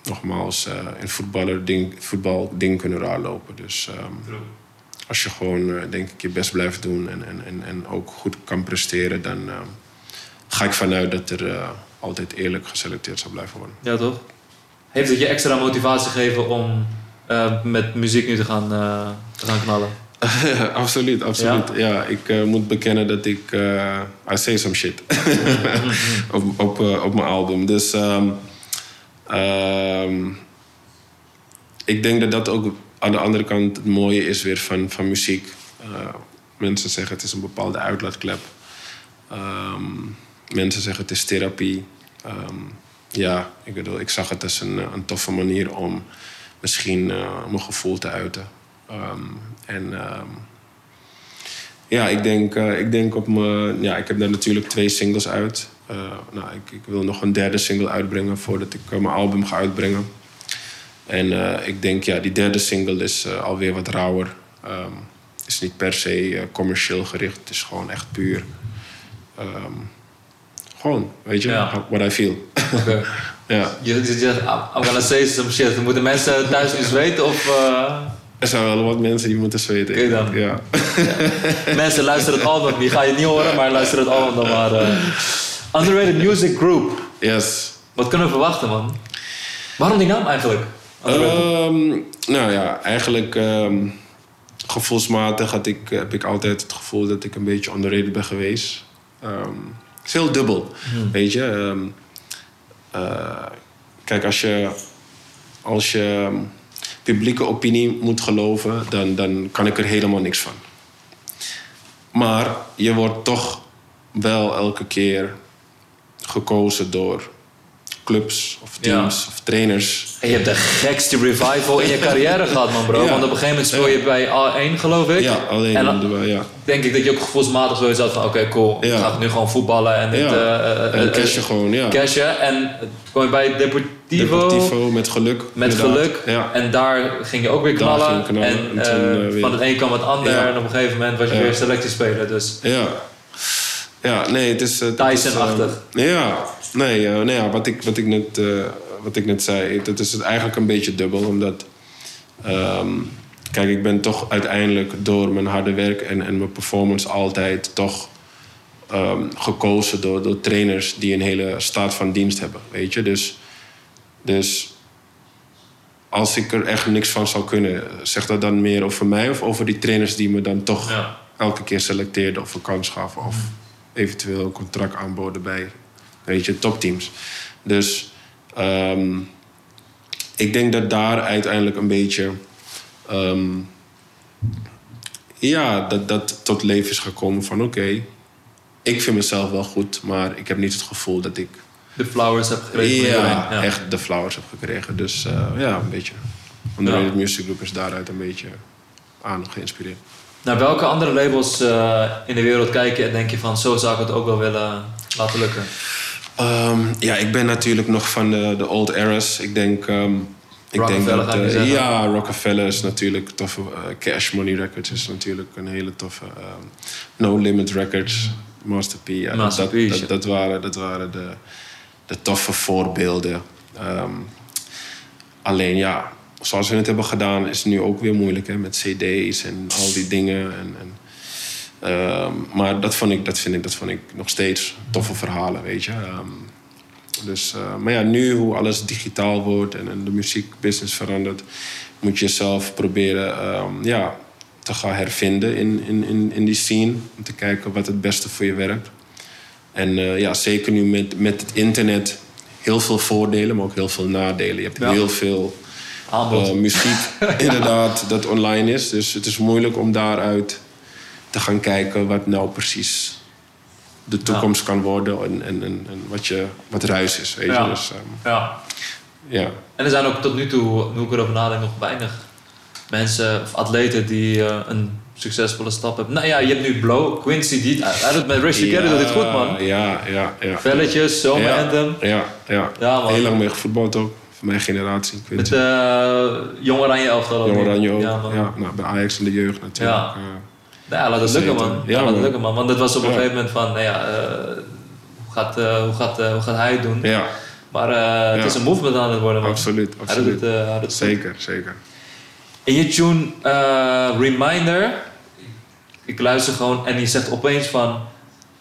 nogmaals, in voetballer ding, voetbal ding kunnen raar lopen. Dus als je gewoon, uh, denk ik, je best blijft doen en, en, en, en ook goed kan presteren, dan uh, ga ik vanuit dat er uh, altijd eerlijk geselecteerd zal blijven worden. Ja, toch? Heeft het je extra motivatie gegeven om met muziek nu te gaan, te gaan knallen? absoluut, absoluut. Ja, ja ik moet bekennen dat ik. I say some shit. op, op, op mijn album. Dus. Um, um, ik denk dat dat ook aan de andere kant, het mooie is weer van, van muziek. Uh, mensen zeggen het is een bepaalde uitlaatklep. Um, mensen zeggen het is therapie. Um, ja, ik bedoel, ik zag het als een, een toffe manier om misschien uh, mijn gevoel te uiten. Um, en ja, ik denk, ik denk op mijn... Ja, ik heb daar natuurlijk twee singles uit. nou, ik, ik, wil nog een derde single uitbrengen voordat ik mijn album ga uitbrengen. En uh, ik denk, ja, die derde single is uh, alweer wat rauwer. Um, is niet per se uh, commercieel gericht. Het is gewoon echt puur. Um, gewoon, weet je, ja. what I feel. Okay. ja. Je zegt, I'm gonna say some shit. Moeten mensen thuis eens weten of... Er zijn wel wat mensen die moeten zweten. Oké dan. Ja. ja. Mensen, luister het album. Die ga je niet horen, maar luister het album dan maar. Underrated Music Group. Yes. Wat kunnen we verwachten, man? Waarom die naam eigenlijk? Um, nou ja, eigenlijk um, gevoelsmatig had ik, heb ik altijd het gevoel dat ik een beetje underrated ben geweest. Um, het is heel dubbel, hmm. weet je. Uh, kijk, als je, als je publieke opinie moet geloven, dan, dan kan ik er helemaal niks van. Maar je wordt toch wel elke keer gekozen door clubs of teams of trainers. En je hebt de gekste revival in je carrière gehad, man, bro. Want op een gegeven moment speel je bij A1, geloof ik. Ja, alleen en dan, ja. denk ik dat je ook gevoelsmatig zoiets had van... oké, cool, ik ga nu gewoon voetballen en... Dit, uh, en cashen gewoon, ja. Cashen. En kom je bij Deportivo... Deportivo met geluk. Met geluk. En daar ging je ook weer knallen. knallen. En, en toen, van het een kwam het ander. En op een gegeven moment was je weer selectiespeler. Dus. Ja. Ja, nee, het is... Tyson-achtig. ja, Nee, uh, nee ja, wat, ik, wat, ik net, uh, wat ik net zei, dat is eigenlijk een beetje dubbel. Omdat, um, kijk, ik ben toch uiteindelijk door mijn harde werk en, en mijn performance altijd toch um, gekozen door, door trainers die een hele staat van dienst hebben. Weet je, dus, dus als ik er echt niks van zou kunnen, zegt dat dan meer over mij of over die trainers die me dan toch ja. elke keer selecteerden of een kans gaven of eventueel een contract aanboden bij Weet je, topteams. Dus um, ik denk dat daar uiteindelijk een beetje. Um, ja, dat dat tot leven is gekomen van oké, okay, ik vind mezelf wel goed, maar ik heb niet het gevoel dat ik. De flowers heb gekregen. Ja, ja. echt de flowers heb gekregen. Dus uh, ja, een beetje. Underrated ja. Music Group is daaruit een beetje aan geïnspireerd. Naar welke andere labels uh, in de wereld kijk je en denk je van zo zou ik het ook wel willen laten lukken? Um, ja, ik ben natuurlijk nog van de, de old eras. Ik denk... Um, ik denk dat, uh, ja, Rockefeller is natuurlijk toffe. Uh, Cash Money Records is natuurlijk een hele toffe. Um, no Limit Records, Master P. Ja, Master dat, P, dat, dat, waren, dat waren de, de toffe voorbeelden. Um, alleen ja, zoals we het hebben gedaan, is het nu ook weer moeilijk hè, met CD's en al die dingen. En, en Ehm, maar dat, vond ik, dat, vind ik, dat vond ik nog steeds toffe verhalen, weet je. Ehm, dus, uh, maar ja, nu hoe alles digitaal wordt en, en de muziekbusiness verandert, moet je zelf proberen um, ja, te gaan hervinden in, in, in, in die scene. Om te kijken wat het beste voor je werkt. En uh, ja, zeker nu met, met het internet heel veel voordelen, maar ook heel veel nadelen. Je hebt heel veel uh, muziek, inderdaad, dat online is. Dus het is moeilijk om daaruit te gaan kijken wat nou precies de toekomst kan worden en, en, en, en, wat, je, wat ruis is. Weet je? Dus, um, ja. ja. En er zijn ook tot nu toe, nu ik erover nadenk, nog weinig mensen of atleten die uh, een succesvolle stap hebben. Nou ja, je hebt nu Blow, Quincy, die, hij doet met Rich Together, ja, dat dit goed man. Ja, ja, ja. Velletjes, Zomer ja, Anthem. Ja, ja. ja man. Heel lang mee gevoetbald ook. Van mijn generatie. Quincy. Met uh, Jong Oranje elftal. Jong Oranje ook. Ja, ja nou, bij Ajax in de jeugd natuurlijk. Ja. Uh, ja, laat het lukken man. Ja, laat het lukken man. Want het was op een gegeven moment van, nou ja, uh, hoe, gaat, uh, hoe, gaat, uh, hoe gaat hij het doen? Ja. Maar het is een movement aan het worden man. Absoluut, absoluut. Het, zeker, zeker. In je tune Reminder, ik luister gewoon en die zegt opeens van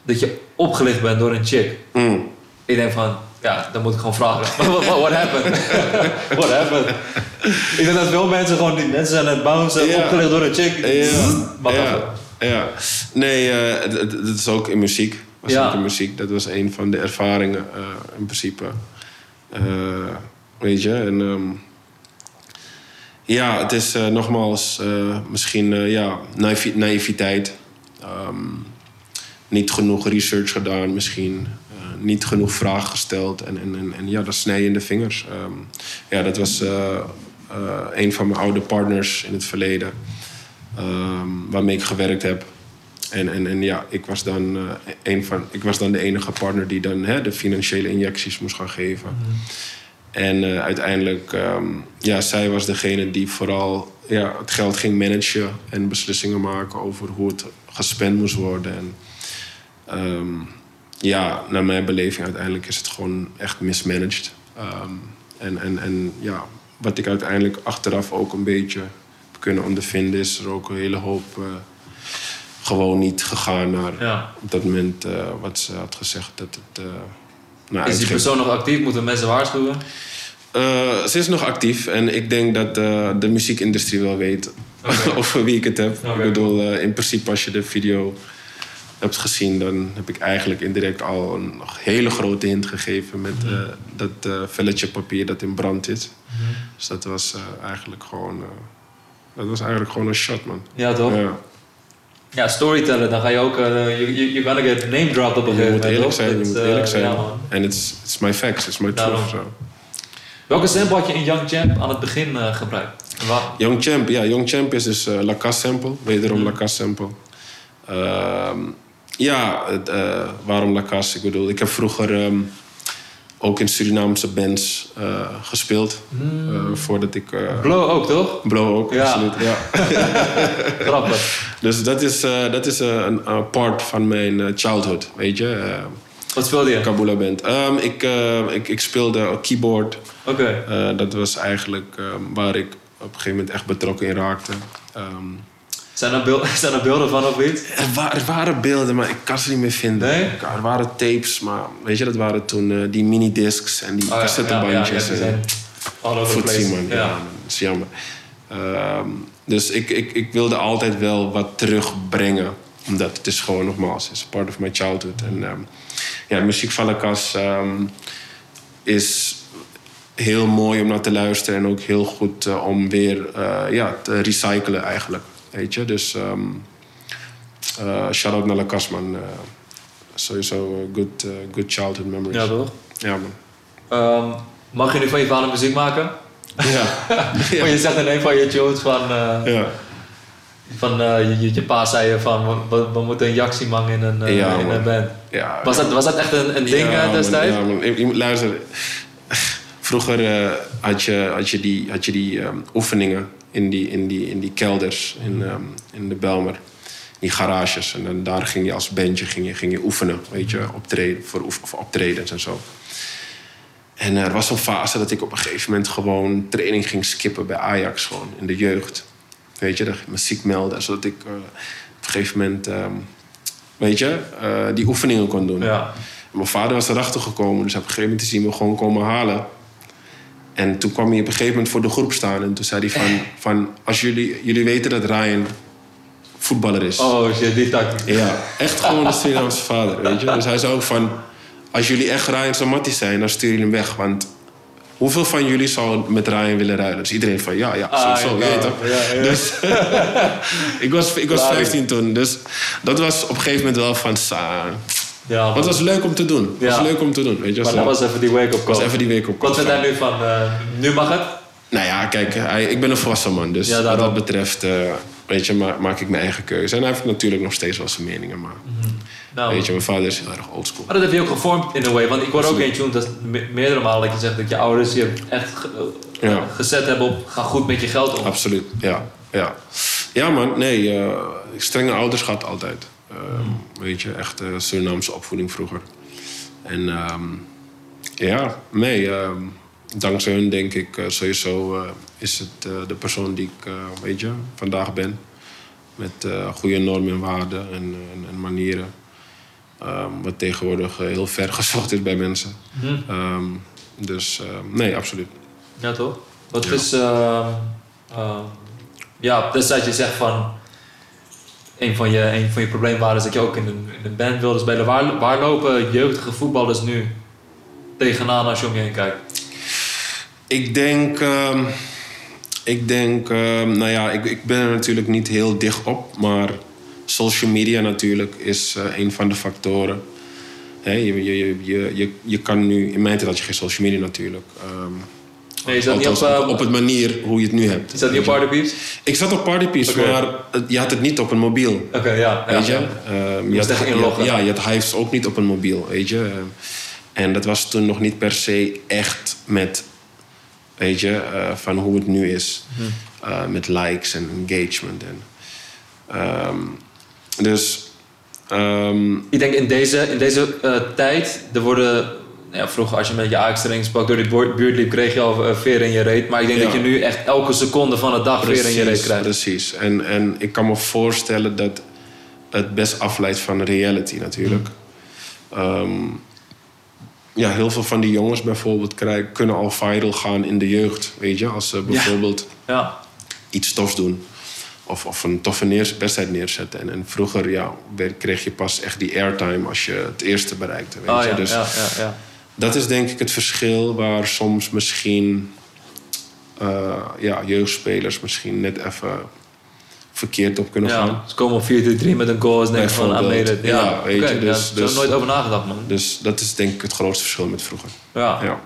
dat je opgelicht bent door een chick. Mm. Ik denk van, ja, dan moet ik gewoon vragen. what, what happened? what happened? Ik denk dat veel mensen gewoon die mensen zijn aan het bouncen, ja. opgelicht door een chick. Ja. ja. ja. Nee, uh, dat is ook in muziek. Was ja. in muziek. Dat was een van de ervaringen uh, in principe. Uh, weet je, en... Um, ja, het is nogmaals misschien ja, naïviteit. Um, niet genoeg research gedaan misschien niet genoeg vragen gesteld. En, en, en, en ja, dat snij je in de vingers. Um, ja, dat was uh, uh, een van mijn oude partners in het verleden. Um, waarmee ik gewerkt heb. En, en, en ja, ik was, dan, uh, een van, ik was dan de enige partner die dan hè, de financiële injecties moest gaan geven. Mm. En uiteindelijk, um, ja, zij was degene die vooral ja, het geld ging managen en beslissingen maken over hoe het gespend moest worden. En, um, ja, naar mijn beleving uiteindelijk is het gewoon echt mismanaged. Um, en, en, en ja, wat ik uiteindelijk achteraf ook een beetje heb kunnen ondervinden, is er ook een hele hoop uh, gewoon niet gegaan naar ja. op dat moment uh, wat ze had gezegd. Dat het, uh, nou, is die persoon nog actief? Moeten mensen waarschuwen? Ze is nog actief en ik denk dat de muziekindustrie wel weet over wie ik het heb. Ik bedoel, in principe als je de video hebt gezien, dan heb ik eigenlijk indirect al een nog hele grote hint gegeven met mm dat velletje papier dat in brand is. Mm Dus dat was eigenlijk gewoon, dat was eigenlijk gewoon een shot, man. Ja, toch? Ja. Ja, storyteller, dan ga je ook, je uh, gonna get name dropped op een gegeven moment. Je moet eerlijk zijn, je moet eerlijk zijn. En it's, it's my facts, it's my truth. So. Welke sample had je in Young Champ aan het begin uh, gebruikt? Young Champ, ja, Young Champ is dus uh, Lacasse sample, wederom mm. Lacasse sample. Uh, ja, uh, waarom Lacasse? Ik bedoel, ik heb vroeger um, ook in Surinaamse bands gespeeld. Mm. voordat ik... Blow ook, toch? Blow ook, ja. absoluut, ja. Grappig. Dus dat is, dat is een part van mijn childhood, weet je. Wat speelde je? Kabula Band. Um, ik, ik, ik speelde keyboard. Oké. Okay. Dat was eigenlijk um, waar ik op een gegeven moment echt betrokken in raakte. Um, zijn, er beelden, zijn er beelden van of iets? Er, wa er, waren beelden, maar ik kan ze niet meer vinden. Nee? Er waren tapes, maar weet je, dat waren toen uh, die minidiscs en die oh, cassettebandjes. Ja, ja, ja, all over the man. Ja. dat is jammer. dus ik, ik, ik wilde altijd wel wat terugbrengen. Omdat het is gewoon nogmaals, het is part of my childhood. En ja, muziek van Lakas um, is heel mooi om naar te luisteren en ook heel goed uh, om weer uh, ja, te recyclen eigenlijk. Weet je, dus um, uh, shout-out naar Lakas, man. sowieso good, good childhood memories. Ja, toch? Ja, man. Um, mag je nu van je vader muziek maken? Ja. ja. je zegt in een van je tunes van... ja. Van, uh, je, je, pa zei je van, we, we moeten een Jaximan in een, uh, ja, in een band. Ja, was, dat, was dat echt een, een ding ja, destijds? Ja, man. Luisteren. Vroeger uh, had je, had je die, had je die um, oefeningen in die, in die, in die kelders in, um, in de Belmer. Die garages. En dan, daar ging je als bandje ging je, ging je oefenen. Weet je, optreden, voor of optredens en zo. En er was een fase dat ik op een gegeven moment gewoon training ging skippen bij Ajax. Gewoon in de jeugd. Weet je, me ziek melden. Zodat ik uh, op een gegeven moment, um, weet je, uh, die oefeningen kon doen. Ja. mijn vader was erachter gekomen. Dus op een gegeven moment is hij me gewoon komen halen. En toen kwam hij op een gegeven moment voor de groep staan. En toen zei hij van, van als jullie, jullie weten dat Ryan voetballer is. Oh shit, die tak. Ja, echt gewoon een Surinaamse vader, weet je. Dus hij zei ook van, als jullie echt Ryan Samatti zijn, dan stuur je hem weg. Want Hoeveel van jullie zou met Ryan willen ruilen? Dus iedereen van ja, ja, ah, zo, ja, toch? Ja, ja. Dus ik was, ik was 15 toen. Dus dat was op een gegeven moment wel van... Ja, maar het was leuk om te doen. Het was leuk om te doen. Weet je, maar dat was even die wake-up call. was even die wake-up call. Wat vind jij nu van, uh, nu mag het? Nou ja, kijk, hij, ik ben een volwassen man. Dus wat dat betreft, uh, weet je, maak ik mijn eigen keuze. En hij heeft natuurlijk nog steeds wel zijn meningen, maar... Mm -hmm. Nou, Weet je, mijn vader is heel erg oldschool. Maar dat heb je ook gevormd in een way. Want ik hoor ook een tune dat meerdere malen dat je zegt dat je ouders je echt ja. gezet hebben op ga goed met je geld om. Absoluut, ja. Ja, ja man, nee. Uh, strenge ouders gehad altijd. Uh, Weet je, echt uh, Surinaamse opvoeding vroeger. En um, ja, nee. Ehm, dankzij hun denk ik sowieso is het de persoon die ik, weet je, vandaag ben. Met goede normen en waarden en, en, en manieren. Um, wat tegenwoordig eh, heel ver gezocht is bij mensen. Mm. dus ehm, nee, absoluut. Ja, toch? Wat is. Uh, ja, destijds je zegt van. Een van je, een van je problemen waren dat je ook in een, in band wilde spelen. Waar, lopen jeugdige voetballers nu tegenaan als je om je heen kijkt? Ik denk. ik denk, nou ja, ik, ik ben er natuurlijk niet heel dicht op, maar social media natuurlijk is uh, een van de factoren. je, je, je, je, je kan nu, in mijn tijd had je geen social media natuurlijk. Um, nee, is dat niet op, uh, op, het manier hoe je het nu hebt. Is dat niet op Partypiece? Ik zat op Partypiece, okay. maar je had het niet op een mobiel. Oké, okay, ja. Weet je? Ja, um, je, had, je, ja, je had Hives ook niet op een mobiel, weet je. en dat was toen nog niet per se echt met, weet je, uh, van hoe het nu is. Hm. Uh, met likes en engagement. En, um, dus. Um... Ik denk in deze, in deze uh, tijd, er worden. Ja, vroeger als je met je Ajax-training sprak door die buurt liep, kreeg je al uh, veer in je reet. Maar ik denk dat je nu echt elke seconde van de dag precies, veer in je reet krijgt. Precies. En, en ik kan me voorstellen dat het best afleidt van reality natuurlijk. Mm. Um, ja, heel veel van die jongens bijvoorbeeld krijgen, kunnen al viral gaan in de jeugd. Weet je, als ze bijvoorbeeld ja. iets tofs doen. Of, of een toffe neers, wedstrijd neerzetten. En, en vroeger ja, kreeg je pas echt die airtime als je het eerste bereikte. Weet oh, je? dus ja, ja, dat is denk ik het verschil waar soms misschien uh, ja, jeugdspelers misschien net even verkeerd op kunnen gaan. Ze komen op 4-3 met een goal en denken van ah, Ja, ja weet je, dus, dus, nooit over nagedacht, man. Dus dat is denk ik het grootste verschil met vroeger. Ja. ja.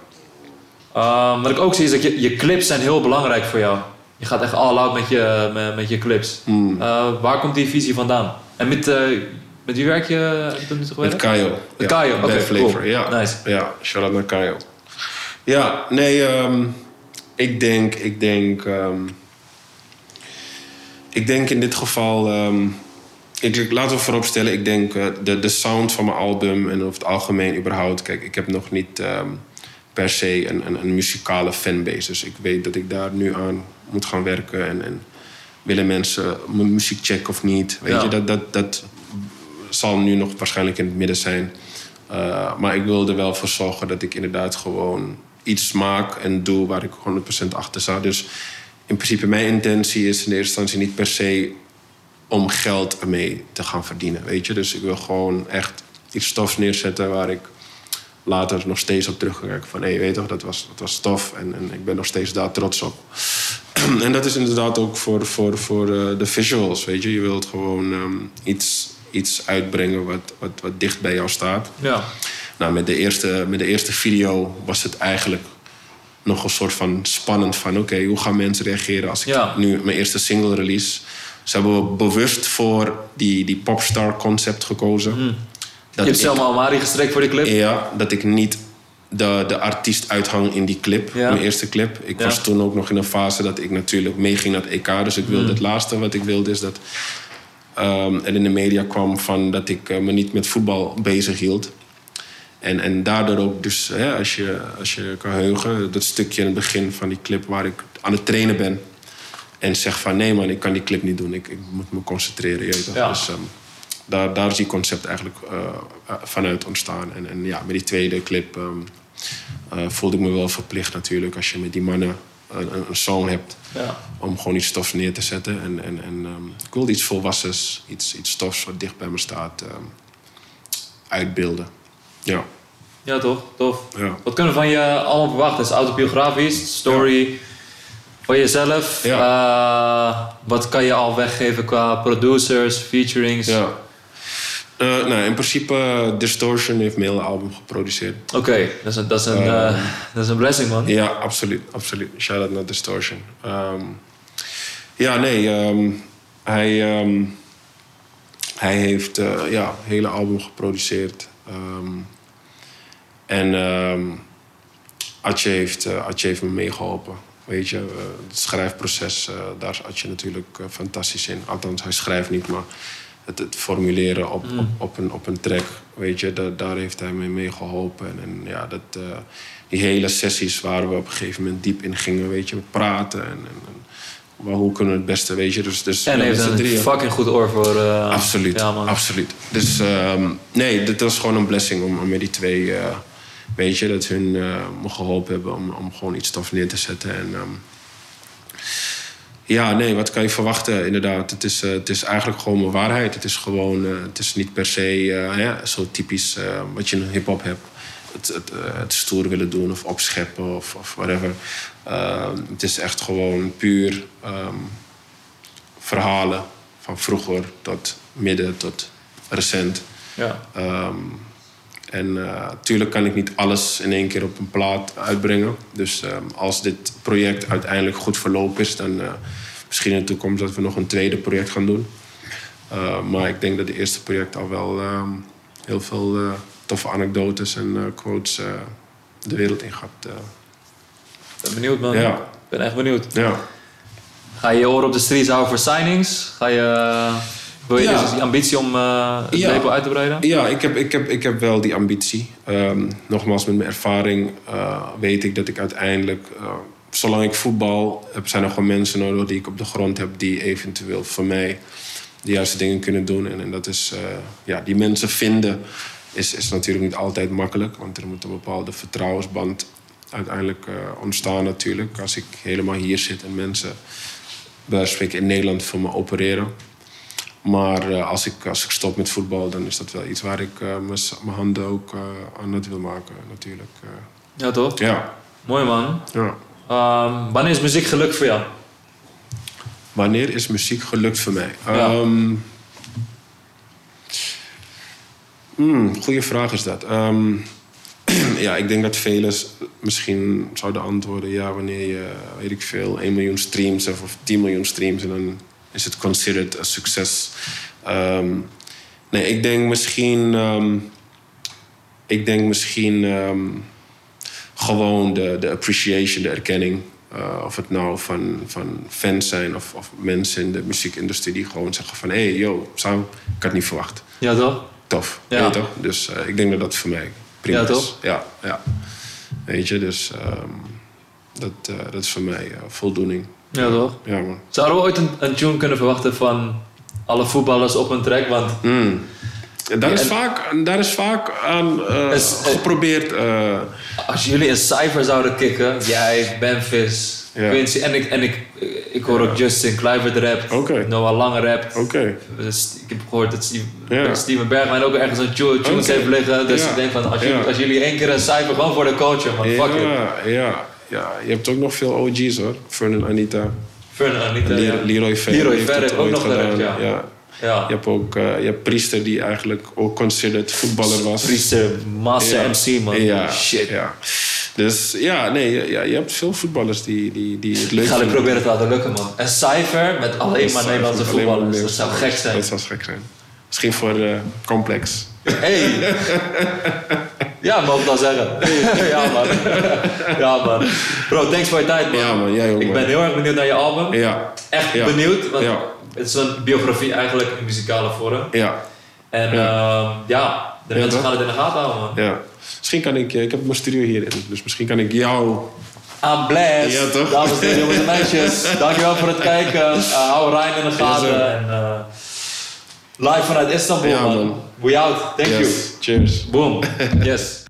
Um, wat ik ook zie is dat je, je clips zijn heel belangrijk voor jou. Je gaat echt all out met je, met, met je clips. Mm. Uh, waar komt die visie vandaan? En met, uh, met wie werk je tot nu toe Met Kayo. Met ja. Kayo, oké, okay, cool. ja. Nice. Ja, shout-out naar Kayo. Ja, nee, um, ik denk, ik denk... Um, ik denk in dit geval. Um, ik, laten we vooropstellen, ik denk uh, de, de sound van mijn album en over het algemeen überhaupt. Kijk, ik heb nog niet per se een, een, een, muzikale fanbase. Dus ik weet dat ik daar nu aan moet gaan werken. En, en willen mensen mijn muziek checken of niet? Weet je, dat, dat, dat zal nu nog waarschijnlijk in het midden zijn. Uh, maar ik wil er wel voor zorgen dat ik inderdaad gewoon iets maak en doe waar ik 100% achter sta. Dus in principe mijn intentie is in eerste instantie niet per se om geld ermee te gaan verdienen. Weet je? Dus ik wil gewoon echt iets stofs neerzetten waar ik later nog steeds op terug kan kijken. Van hé, hey, weet toch, dat was, dat was tof en, en ik ben nog steeds daar trots op. en dat is inderdaad ook voor, voor, voor uh, de visuals. Weet je? je wilt gewoon um, iets, iets uitbrengen wat, wat, wat dicht bij jou staat. Ja. Nou, met de, eerste, met de eerste video was het eigenlijk nog een soort van spannend van... oké, hoe gaan mensen reageren als ik nu mijn eerste single release... Ze hebben bewust voor die, die popstar concept gekozen. Mm. Dat je hebt zelf al Mari gestrekt voor die clip? Ja, dat ik niet de, de artiest uithang in die clip. Mijn eerste clip. Ik was toen ook nog in een fase dat ik natuurlijk meeging naar het EK. Dus ik wilde mm. het laatste wat ik wilde is dat... Um, er in de media kwam van dat ik uh, me niet met voetbal bezig hield. En, en daardoor ook, dus hè, als, je, als je kan heugen, dat stukje in het begin van die clip waar ik aan het trainen ben. En zeg van nee man, ik kan die clip niet doen, ik, ik moet me concentreren. Je ja. Dus um, daar, daar is die concept eigenlijk uh, vanuit ontstaan. En, en ja, met die tweede clip um, uh, voelde ik me wel verplicht natuurlijk als je met die mannen een, een song hebt. Ja. Om gewoon iets stofs neer te zetten. En, en, en um, ik wilde iets volwassens, iets, iets stofs wat dicht bij me staat, uitbeelden. Ja. Ja, toch? Tof. Ja. Wat kunnen we van je allemaal verwachten? Is autobiografisch, story van jezelf? Ja. Uh, wat kan je al weggeven qua producers, featurings? Uh, nou, in principe, uh, Distortion heeft mijn hele album geproduceerd. Oké, okay. dat, is een, dat, is een, dat is een blessing, man. Ja, absoluut. absoluut. Shout-out naar Distortion. Um, ja, nee. Um, hij, um, hij heeft ja, het hele album geproduceerd. En Atje, heeft, uh, heeft me meegeholpen. Weet je, het schrijfproces, daar is Atje natuurlijk fantastisch in. Althans, hij schrijft niet, maar het, het formuleren op, mm. op, op, een, op een track, weet je, da, daar heeft hij me mee geholpen. En, en ja, dat, die hele sessies waar we op een gegeven moment diep in gingen, weet je, praten en, en maar hoe kunnen we het beste, weet je. Dus, dus en hij heeft een fucking goed oor voor... Uh, absoluut, ja, man. absoluut. Dus um, nee, dit was gewoon een blessing om, om met die twee... Uh, weet je, dat hun uh, me geholpen hebben om, om gewoon iets tof neer te zetten. En, um, ja, nee, wat kan je verwachten? Inderdaad, het is, het is eigenlijk gewoon mijn waarheid. Het is gewoon, het is niet per se ja, zo typisch wat je in hip-hop hebt het, het, het, stoer willen doen of opscheppen of, of whatever. Ehm, het is echt gewoon puur ehm, verhalen van vroeger tot midden tot recent. Ja. Ehm, en natuurlijk eh, kan ik niet alles in één keer op een plaat uitbrengen. Dus als dit project uiteindelijk goed verlopen is, dan uh, misschien in de toekomst dat we nog een tweede project gaan doen. maar ik denk dat het eerste project al wel heel veel toffe anekdotes en quotes de wereld in gaat ben benieuwd, man. Ja. Ik ben echt benieuwd. Ja. Ga je je oren op de streets houden voor signings? Ga je... Wil je ja. die ambitie om uh, het ja. label uit te breiden? Ja, ik heb, ik heb, ik heb wel die ambitie. Um, nogmaals, met mijn ervaring uh, weet ik dat ik uiteindelijk... Uh, zolang ik voetbal heb, zijn er gewoon mensen nodig die ik op de grond heb... die eventueel voor mij de juiste dingen kunnen doen. En, en dat is ja, die mensen vinden is, is natuurlijk niet altijd makkelijk. Want er moet een bepaalde vertrouwensband uiteindelijk ontstaan natuurlijk. Als ik helemaal hier zit en mensen bij spreken in Nederland voor me opereren. Maar als, ik, als ik stop met voetbal, dan is dat wel iets waar ik mijn handen ook aan het wil maken natuurlijk. ja, toch? Ja. Mooi man. Ja. Um, wanneer is muziek gelukt voor jou? Wanneer is muziek gelukt voor mij? Ja. Um, goeie vraag is dat. Um, ja, ik denk dat velen misschien zouden antwoorden... ja, wanneer je, weet ik veel, 1 miljoen streams hebt of 10 miljoen streams... en dan is het considered een succes. Um, nee, ik denk misschien... ik denk misschien gewoon de, de appreciation, de erkenning. Uh, of het nou van, van fans zijn of, of mensen in de muziekindustrie die gewoon zeggen van... hé, hey, yo, Sam, ik had niet verwacht. Ja, toch? Tof. Ja. toch? Dus uh, ik denk dat dat voor mij prima ja, toch? is. Ja, ja. Weet je, dus um, dat, uh, dat is voor mij voldoening. Ja, toch? Ja, man. Zouden we ooit een, een tune kunnen verwachten van alle voetballers op een track? Want... Mm. Daar is, vaak, daar is vaak aan uh, geprobeerd. Uh, als jullie een cijfer zouden kicken, jij, ja. Quincy en ik, en ik, ik hoor ook Justin Kluivert rapt, okay. Noah Lange rapt. Okay. Dus ik heb gehoord dat Steve. Steven Bergman ook ergens een tune, okay. heeft liggen. Dus ik denk van, als, jullie, als jullie één keer een cijfer gewoon voor de coach, man, fuck it. Ja, ja, je hebt ook nog veel OG's hoor. Fern Anita. Fern Anita, Leroy. Leroy ook nog gedaan. ja. Ja. Je hebt ook uh, je hebt Priester die eigenlijk ook considered voetballer was. Priester, massa MC man. Ja, Shit. Ja. Dus ja, nee, ja, je hebt veel voetballers die, die, die het leuk Ik ga het proberen te laten lukken man. Een cijfer met alleen maar Nederlandse voetballers. Dat zou gek zijn. Dat zou gek zijn. Misschien voor uh, Complex. Hey! ja, mag dan zeggen. ja, man. ja, man. Bro, thanks voor je tijd, man. Ja, man. Jij ook, Ik ben heel erg benieuwd naar je album. Ja. Echt benieuwd. Want ja het is een biografie eigenlijk in muzikale vorm. Ja. En ja, uh, ja de mensen gaan het in de gaten houden. Ja. Misschien kan ik, ik heb mijn studio hierin, dus misschien kan ik jou... I'm blessed. Ja, toch? Dames en jongens en meisjes, dankjewel voor het kijken. Uh, hou Rijn in de gaten. en, uh, live vanuit Istanbul, ja, man. We out. Thank yes. you. Cheers. Boom. Yes.